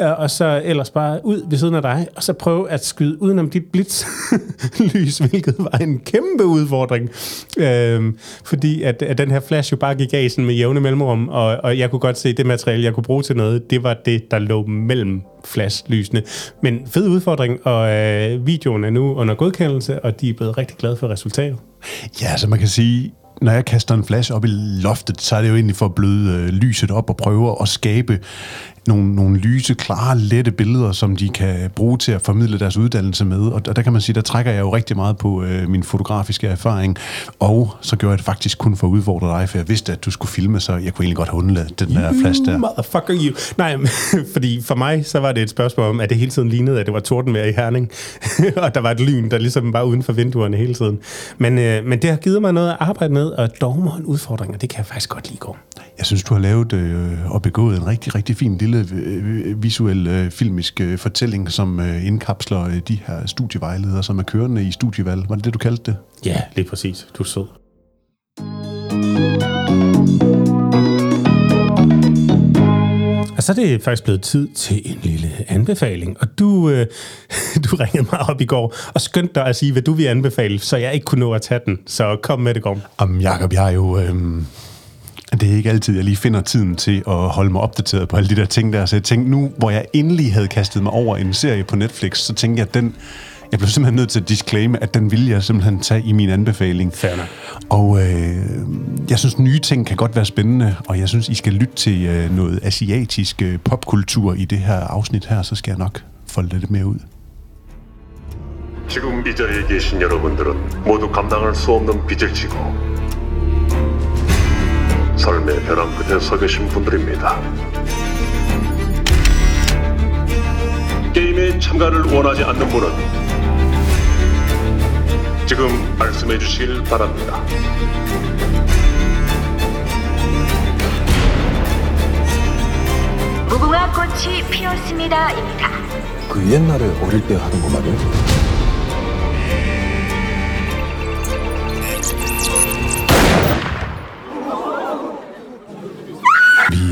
øh, og så ellers bare ud ved siden af dig, og så prøve at skyde udenom dit blitzlys, <laughs> hvilket var en kæmpe udfordring. Øh, fordi at, at den her flash jo bare gik af sådan med jævne mellemrum, og, og jeg kunne godt se, at det materiale, jeg kunne bruge til noget, det var det, der lå mellem flashlysene. Men fed udfordring, og øh, videoen er nu under godkendelse, og de er blevet rigtig glade for resultatet. Ja, så man kan sige, når jeg kaster en flash op i loftet, så er det jo egentlig for at bløde øh, lyset op og prøve at skabe nogle, nogle lyse, klare, lette billeder, som de kan bruge til at formidle deres uddannelse med. Og, der kan man sige, der trækker jeg jo rigtig meget på øh, min fotografiske erfaring. Og så gjorde jeg det faktisk kun for at udfordre dig, for jeg vidste, at du skulle filme, så jeg kunne egentlig godt undlade den der flash der. Motherfucker you. Nej, men, <laughs> fordi for mig, så var det et spørgsmål om, at det hele tiden lignede, at det var tordenvejr i Herning. <laughs> og der var et lyn, der ligesom var uden for vinduerne hele tiden. Men, øh, men det har givet mig noget at arbejde med, og dogmer og en udfordring, og det kan jeg faktisk godt lide gå. Jeg synes, du har lavet øh, og begået en rigtig, rigtig fin lille visuel øh, filmisk øh, fortælling, som øh, indkapsler øh, de her studievejledere, som er kørende i studievalg. Var det det, du kaldte det? Ja, lige præcis. Du er sød. Og så er det faktisk blevet tid til en lille anbefaling. Og du, øh, <laughs> du ringede mig op i går og skyndte dig at sige, hvad du vil anbefale, så jeg ikke kunne nå at tage den. Så kom med det, Gorm. Om Jacob, jeg er jo... Øh, det er ikke altid, jeg lige finder tiden til at holde mig opdateret på alle de der ting der. Så jeg tænkte nu, hvor jeg endelig havde kastet mig over en serie på Netflix, så tænkte jeg, at den... Jeg blev simpelthen nødt til at disclaime, at den ville jeg simpelthen tage i min anbefaling. Fair nok. Og øh, jeg synes, nye ting kan godt være spændende, og jeg synes, I skal lytte til øh, noget asiatisk øh, popkultur i det her afsnit her, så skal jeg nok folde det lidt mere ud. 지금 이 자리에 계신 여러분들은 모두 감당할 수 없는 빚을 지고 삶의 벼랑 끝에 서 계신 분들입니다. 게임에 참가를 원하지 않는 분은 지금 말씀해 주시길 바랍니다. 무궁화 꽃이 피었습니다입니다. 그 옛날에 어릴 때 하던 거 말이야?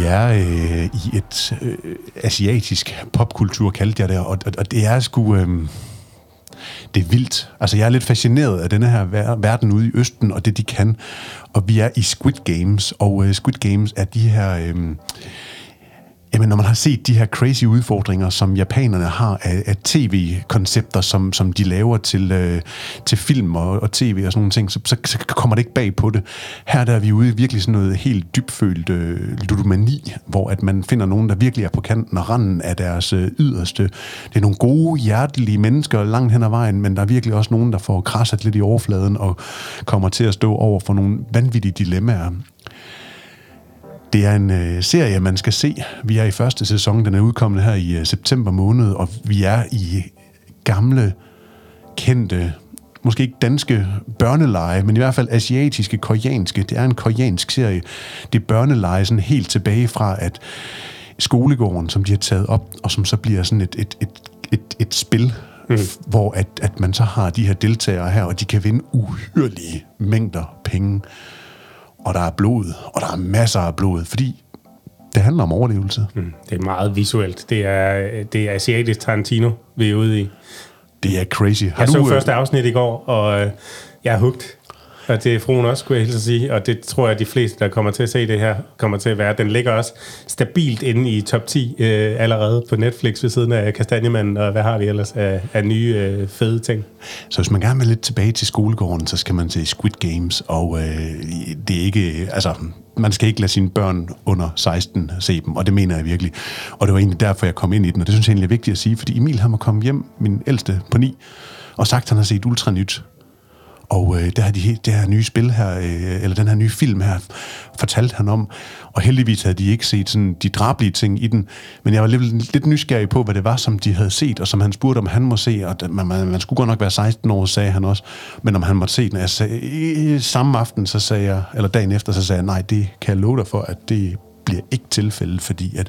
Vi er øh, i et øh, asiatisk popkultur, kaldte jeg det, og, og, og det er sgu... Øh, det er vildt. Altså, jeg er lidt fascineret af denne her ver- verden ude i Østen, og det, de kan. Og vi er i Squid Games, og øh, Squid Games er de her... Øh, Jamen, når man har set de her crazy udfordringer, som japanerne har af, af tv-koncepter, som, som de laver til, øh, til film og, og tv og sådan nogle ting, så, så, så kommer det ikke bag på det. Her der er vi ude i virkelig sådan noget helt dybfølt øh, ludomani, hvor at man finder nogen, der virkelig er på kanten og randen af deres øh, yderste. Det er nogle gode, hjertelige mennesker langt hen ad vejen, men der er virkelig også nogen, der får krasset lidt i overfladen og kommer til at stå over for nogle vanvittige dilemmaer. Det er en øh, serie, man skal se. Vi er i første sæson, den er udkommet her i øh, september måned, og vi er i gamle, kendte, måske ikke danske børneleje, men i hvert fald asiatiske, koreanske. Det er en koreansk serie. Det er børneleje sådan helt tilbage fra, at skolegården, som de har taget op, og som så bliver sådan et, et, et, et, et spil, mm. hvor at, at man så har de her deltagere her, og de kan vinde uhyrlige mængder penge og der er blod, og der er masser af blod, fordi det handler om overlevelse. Mm. Det er meget visuelt. Det er, det er asiatisk Tarantino, vi er ude i. Det er crazy. Har jeg du, så første afsnit i går, og øh, jeg er hugt. Og det er fruen også, skulle jeg hilse at sige. Og det tror jeg, at de fleste, der kommer til at se det her, kommer til at være. Den ligger også stabilt inde i top 10 øh, allerede på Netflix ved siden af Kastanjemanden, og hvad har vi ellers af, af nye øh, fede ting. Så hvis man gerne vil lidt tilbage til skolegården, så skal man se Squid Games, og øh, det er ikke... Altså, man skal ikke lade sine børn under 16 se dem, og det mener jeg virkelig. Og det var egentlig derfor, jeg kom ind i den, og det synes jeg egentlig er vigtigt at sige, fordi Emil har må komme hjem, min ældste på 9, og sagt, at han har set Ultra Nyt. Og øh, der har de det her nye spil her, øh, eller den her nye film her, fortalte han om. Og heldigvis havde de ikke set sådan de drablige ting i den. Men jeg var lidt, lidt nysgerrig på, hvad det var, som de havde set, og som han spurgte, om han må se. Og man, man, man skulle godt nok være 16 år, sagde han også. Men om han måtte se den. Altså, jeg sagde, samme aften, så sagde jeg, eller dagen efter, så sagde jeg, nej, det kan jeg love dig for, at det bliver ikke tilfældet, fordi at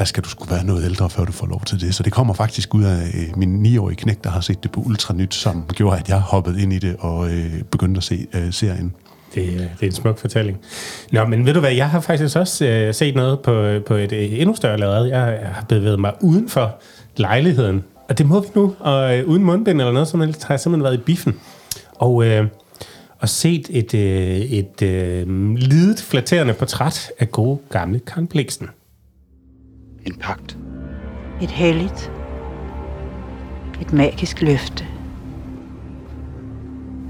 der skal du skulle være noget ældre, før du får lov til det. Så det kommer faktisk ud af øh, min 9-årige knæk, der har set det på Ultranyt, som gjorde, at jeg hoppede ind i det og øh, begyndte at se øh, serien. Det, øh, det er en smuk fortælling. Nå, men ved du hvad, jeg har faktisk også øh, set noget på, øh, på et øh, endnu større lavet. Jeg, jeg har bevæget mig uden for lejligheden, og det må vi nu, og øh, uden mundbind eller noget, så har jeg simpelthen været i biffen. Og, øh, og set et, øh, et øh, lidet, flatterende portræt af gode gamle Karen Bliksen. En pagt. Et helligt. Et magisk løfte.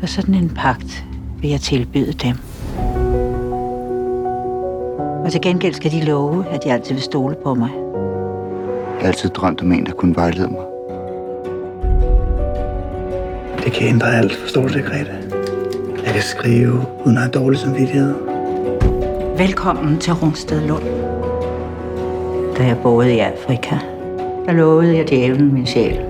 Og sådan en pagt vil jeg tilbyde dem. Og til gengæld skal de love, at de altid vil stole på mig. Jeg har altid drømt om en, der kunne vejlede mig. Det kan ændre alt, forstår du det, Grete? Jeg kan skrive, uden at have dårlig samvittighed. Velkommen til Rungsted Lund. Da jeg boede i Afrika, der lovede jeg djævlen min sjæl.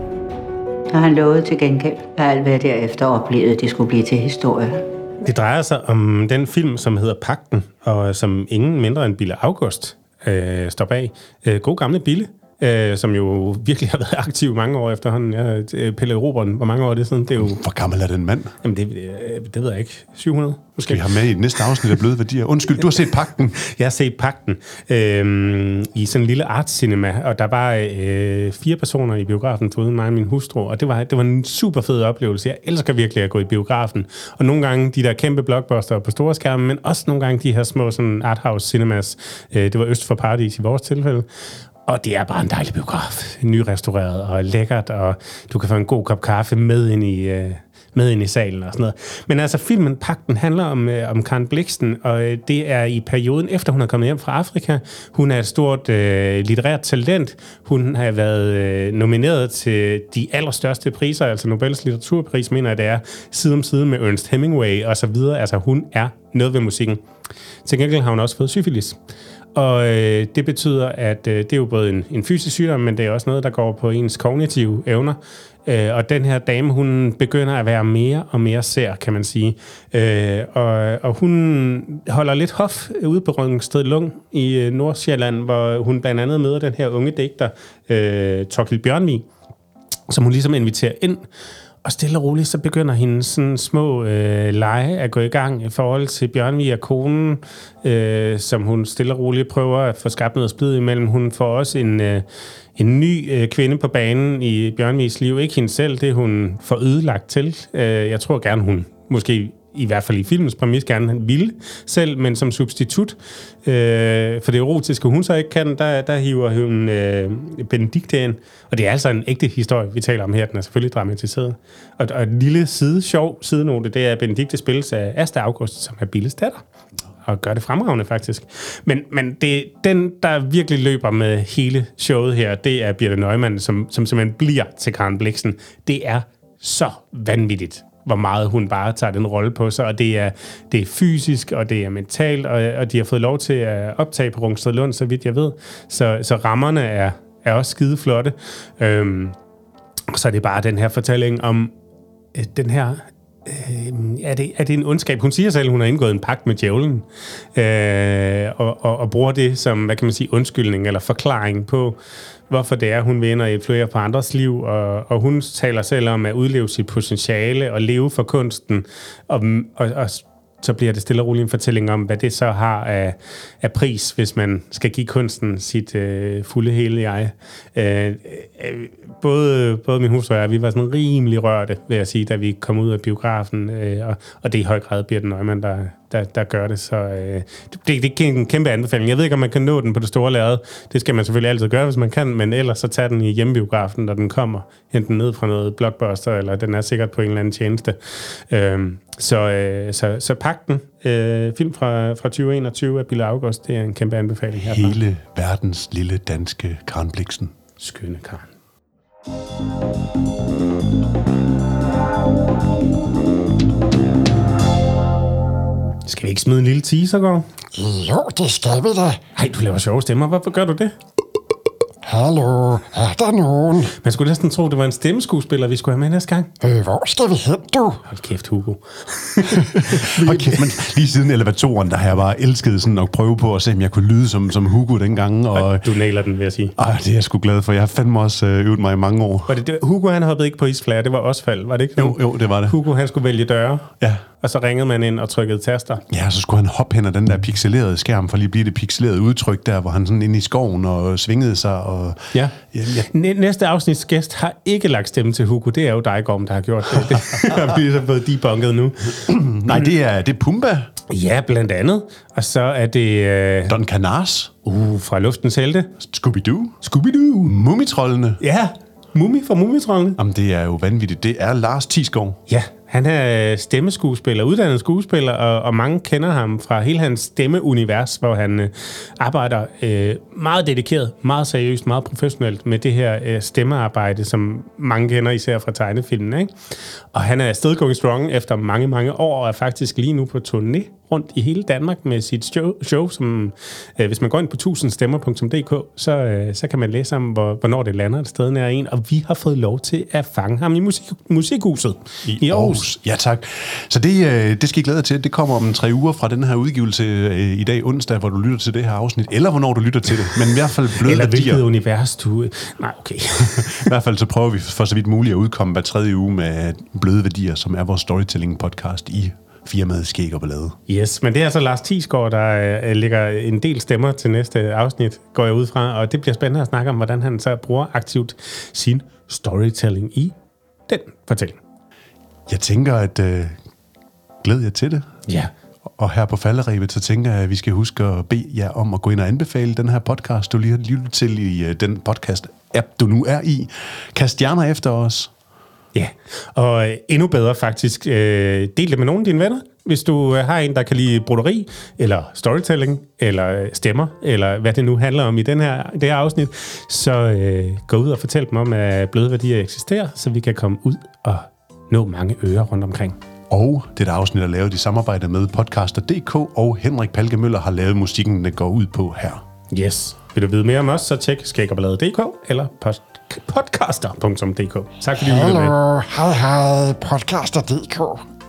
Og han lovede til gengæld, at alt hvad jeg derefter oplevede, det skulle blive til historie. Det drejer sig om den film, som hedder Pakten, og som ingen mindre end Bille August øh, står bag. Øh, god gamle Bille, øh, som jo virkelig har været <laughs> aktiv mange år efterhånden. Ja, øh, Pelle Roberen, hvor mange år er det siden? Det er jo, Hvor gammel er den mand? jamen det, øh, det ved jeg ikke. 700 måske? Vi have med i det næste afsnit af Bløde Værdier? Undskyld, du har set Pakten. <laughs> Jeg har set Pakten øh, i sådan en lille artscinema, og der var øh, fire personer i biografen, foruden mig og min hustru, og det var, det var en super fed oplevelse. Jeg elsker virkelig at gå i biografen. Og nogle gange de der kæmpe blockbuster på store skærme, men også nogle gange de her små sådan arthouse cinemas. Øh, det var Øst for Paradis i vores tilfælde. Og det er bare en dejlig biograf. Nyrestaureret og lækkert, og du kan få en god kop kaffe med ind i, øh, med ind i salen og sådan noget. Men altså, filmen Pakten handler om, øh, om Karen Bliksen, og øh, det er i perioden efter hun er kommet hjem fra Afrika. Hun er et stort øh, litterært talent. Hun har været øh, nomineret til de allerstørste priser, altså Nobels litteraturpris, mener jeg det er, side om side med Ernst Hemingway og så videre. Altså, hun er noget ved musikken. Til gengæld har hun også fået syfilis. Og øh, det betyder, at øh, det er jo både en, en fysisk sygdom, men det er også noget, der går på ens kognitive evner. Øh, og den her dame, hun begynder at være mere og mere sær, kan man sige. Øh, og, og hun holder lidt hof ude på Rungsted Lung i øh, Nordsjælland, hvor hun blandt andet møder den her unge digter, øh, Torkild Bjørnvig, som hun ligesom inviterer ind og stille og roligt, så begynder hendes sådan små øh, lege at gå i gang i forhold til Bjørnvig og konen, øh, som hun stille og roligt prøver at få skabt noget splid imellem. Hun får også en, øh, en ny øh, kvinde på banen i Bjørnvigs liv. Ikke hende selv, det hun får ødelagt til. Øh, jeg tror gerne, hun måske i hvert fald i filmens præmis gerne ville selv, men som substitut. Øh, for det erotiske, hun så ikke kan, der, der hiver hun øh, Benedikte ind. Og det er altså en ægte historie, vi taler om her. Den er selvfølgelig dramatiseret. Og, og et lille side, sjov sidenote, det er, Benedikte spilles af Asta August, som er Billes datter og gør det fremragende faktisk. Men, men det, den, der virkelig løber med hele showet her, det er Birte Neumann, som, som simpelthen bliver til Karen Bliksen. Det er så vanvittigt hvor meget hun bare tager den rolle på sig, og det er, det er fysisk, og det er mentalt, og, og de har fået lov til at optage på Rungsted Lund, så vidt jeg ved. Så, så rammerne er, er også skide flotte. Øhm, så er det bare den her fortælling om øh, den her øh, er, det, er det en ondskab? Hun siger selv, at hun har indgået en pagt med djævlen, øh, og, og, og bruger det som, hvad kan man sige, undskyldning eller forklaring på, hvorfor det er, hun vinder et flere på andres liv, og, og hun taler selv om at udleve sit potentiale og leve for kunsten, og, og, og så bliver det stille og roligt en fortælling om, hvad det så har af, af pris, hvis man skal give kunsten sit øh, fulde hele jeg. Øh, øh både, både min hustru og jeg, vi var sådan rimelig rørte, vil jeg sige, da vi kom ud af biografen, øh, og, og det i høj grad Birte Neumann, der, der, der gør det. Så øh, det, det er en kæmpe anbefaling. Jeg ved ikke, om man kan nå den på det store lærred. Det skal man selvfølgelig altid gøre, hvis man kan, men ellers så tag den i hjemmebiografen, når den kommer. Enten ned fra noget blockbuster, eller den er sikkert på en eller anden tjeneste. Øh, så, øh, så, så pak den. Øh, film fra, fra 2021 af Bille August, det er en kæmpe anbefaling herfra. Hele verdens lille danske Karen Bliksen. Skønne Karen. Skal vi ikke smide en lille teaser, går? Jo, det skal vi da. Ej, du laver sjove stemmer. Hvorfor gør du det? Hallo, er der nogen? Man skulle næsten tro, det var en stemmeskuespiller, vi skulle have med næste gang. Øh, hvor skal vi hen, du? Hold kæft, Hugo. <laughs> Hold kæft, men lige siden elevatoren, der har jeg bare elsket sådan at prøve på at se, om jeg kunne lyde som, som Hugo dengang. Og, du nailer den, vil jeg sige. Ej, det er jeg sgu glad for. Jeg har fandme også øh, øvet mig i mange år. Var det, det, Hugo, han hoppede ikke på isflager, det var Osvald, var det ikke? Jo, jo, det var det. Hugo, han skulle vælge døre. Ja. Og så ringede man ind og trykkede taster. Ja, så skulle han hoppe hen ad den der pixelerede skærm, for lige at blive det pixelerede udtryk der, hvor han sådan inde i skoven og svingede sig. Og, ja. ja, ja. Næste afsnits gæst har ikke lagt stemme til Hugo. Det er jo dig, Gorm, der har gjort det. Det har vi så fået debunket nu. <clears throat> Nej, det er, det er Pumba. Ja, blandt andet. Og så er det... Uh... Don Canars. Uh, fra Luftens Helte. Scooby-Doo. Scooby-Doo. Mumitrollene. Ja, Mumi fra Mumitrollene. Jamen, det er jo vanvittigt. Det er Lars Tisgaard. Ja, han er stemmeskuespiller, uddannet skuespiller, og, og mange kender ham fra hele hans stemmeunivers, hvor han øh, arbejder øh, meget dedikeret, meget seriøst, meget professionelt med det her øh, stemmearbejde, som mange kender især fra tegnefilmen. Ikke? Og han er going strong efter mange, mange år, og er faktisk lige nu på turné rundt i hele Danmark med sit show, show som øh, hvis man går ind på tusindstemmer.dk, så, øh, så kan man læse om, hvor, hvornår det lander et sted nær en, og vi har fået lov til at fange ham i musik, musikhuset i, i Aarhus. Aarhus. Ja, tak. Så det, øh, det skal I glæde jer til. Det kommer om tre uger fra den her udgivelse øh, i dag onsdag, hvor du lytter til det her afsnit, eller hvornår du lytter til det, men i hvert fald bløde Eller værdier. hvilket univers du... Nej, okay. <laughs> I hvert fald så prøver vi for så vidt muligt at udkomme hver tredje uge med bløde værdier, som er vores storytelling-podcast i firmaet Skæg og Ballade. Yes, men det er altså Lars Thiesgaard, der øh, lægger en del stemmer til næste afsnit, går jeg ud fra, og det bliver spændende at snakke om, hvordan han så bruger aktivt sin storytelling i den fortælling. Jeg tænker, at øh, glæder jer til det. Ja. Og her på falderæbet, så tænker jeg, at vi skal huske at bede jer om at gå ind og anbefale den her podcast, du lige har lyttet til i øh, den podcast-app, du nu er i. Kast stjerner efter os. Ja, og øh, endnu bedre faktisk, øh, del det med nogle af dine venner. Hvis du øh, har en, der kan lide broderi, eller storytelling, eller stemmer, eller hvad det nu handler om i den her, det her afsnit, så øh, gå ud og fortæl dem om, at bløde værdier eksisterer, så vi kan komme ud og nå mange ører rundt omkring. Og dette afsnit er lavet i samarbejde med podcaster.dk, og Henrik Palke Møller har lavet musikken, der går ud på her. Yes. Vil du vide mere om os, så tjek skæggerballade.dk eller post podcaster.dk. Tak fordi du lyttede med. Hej hej, podcaster.dk.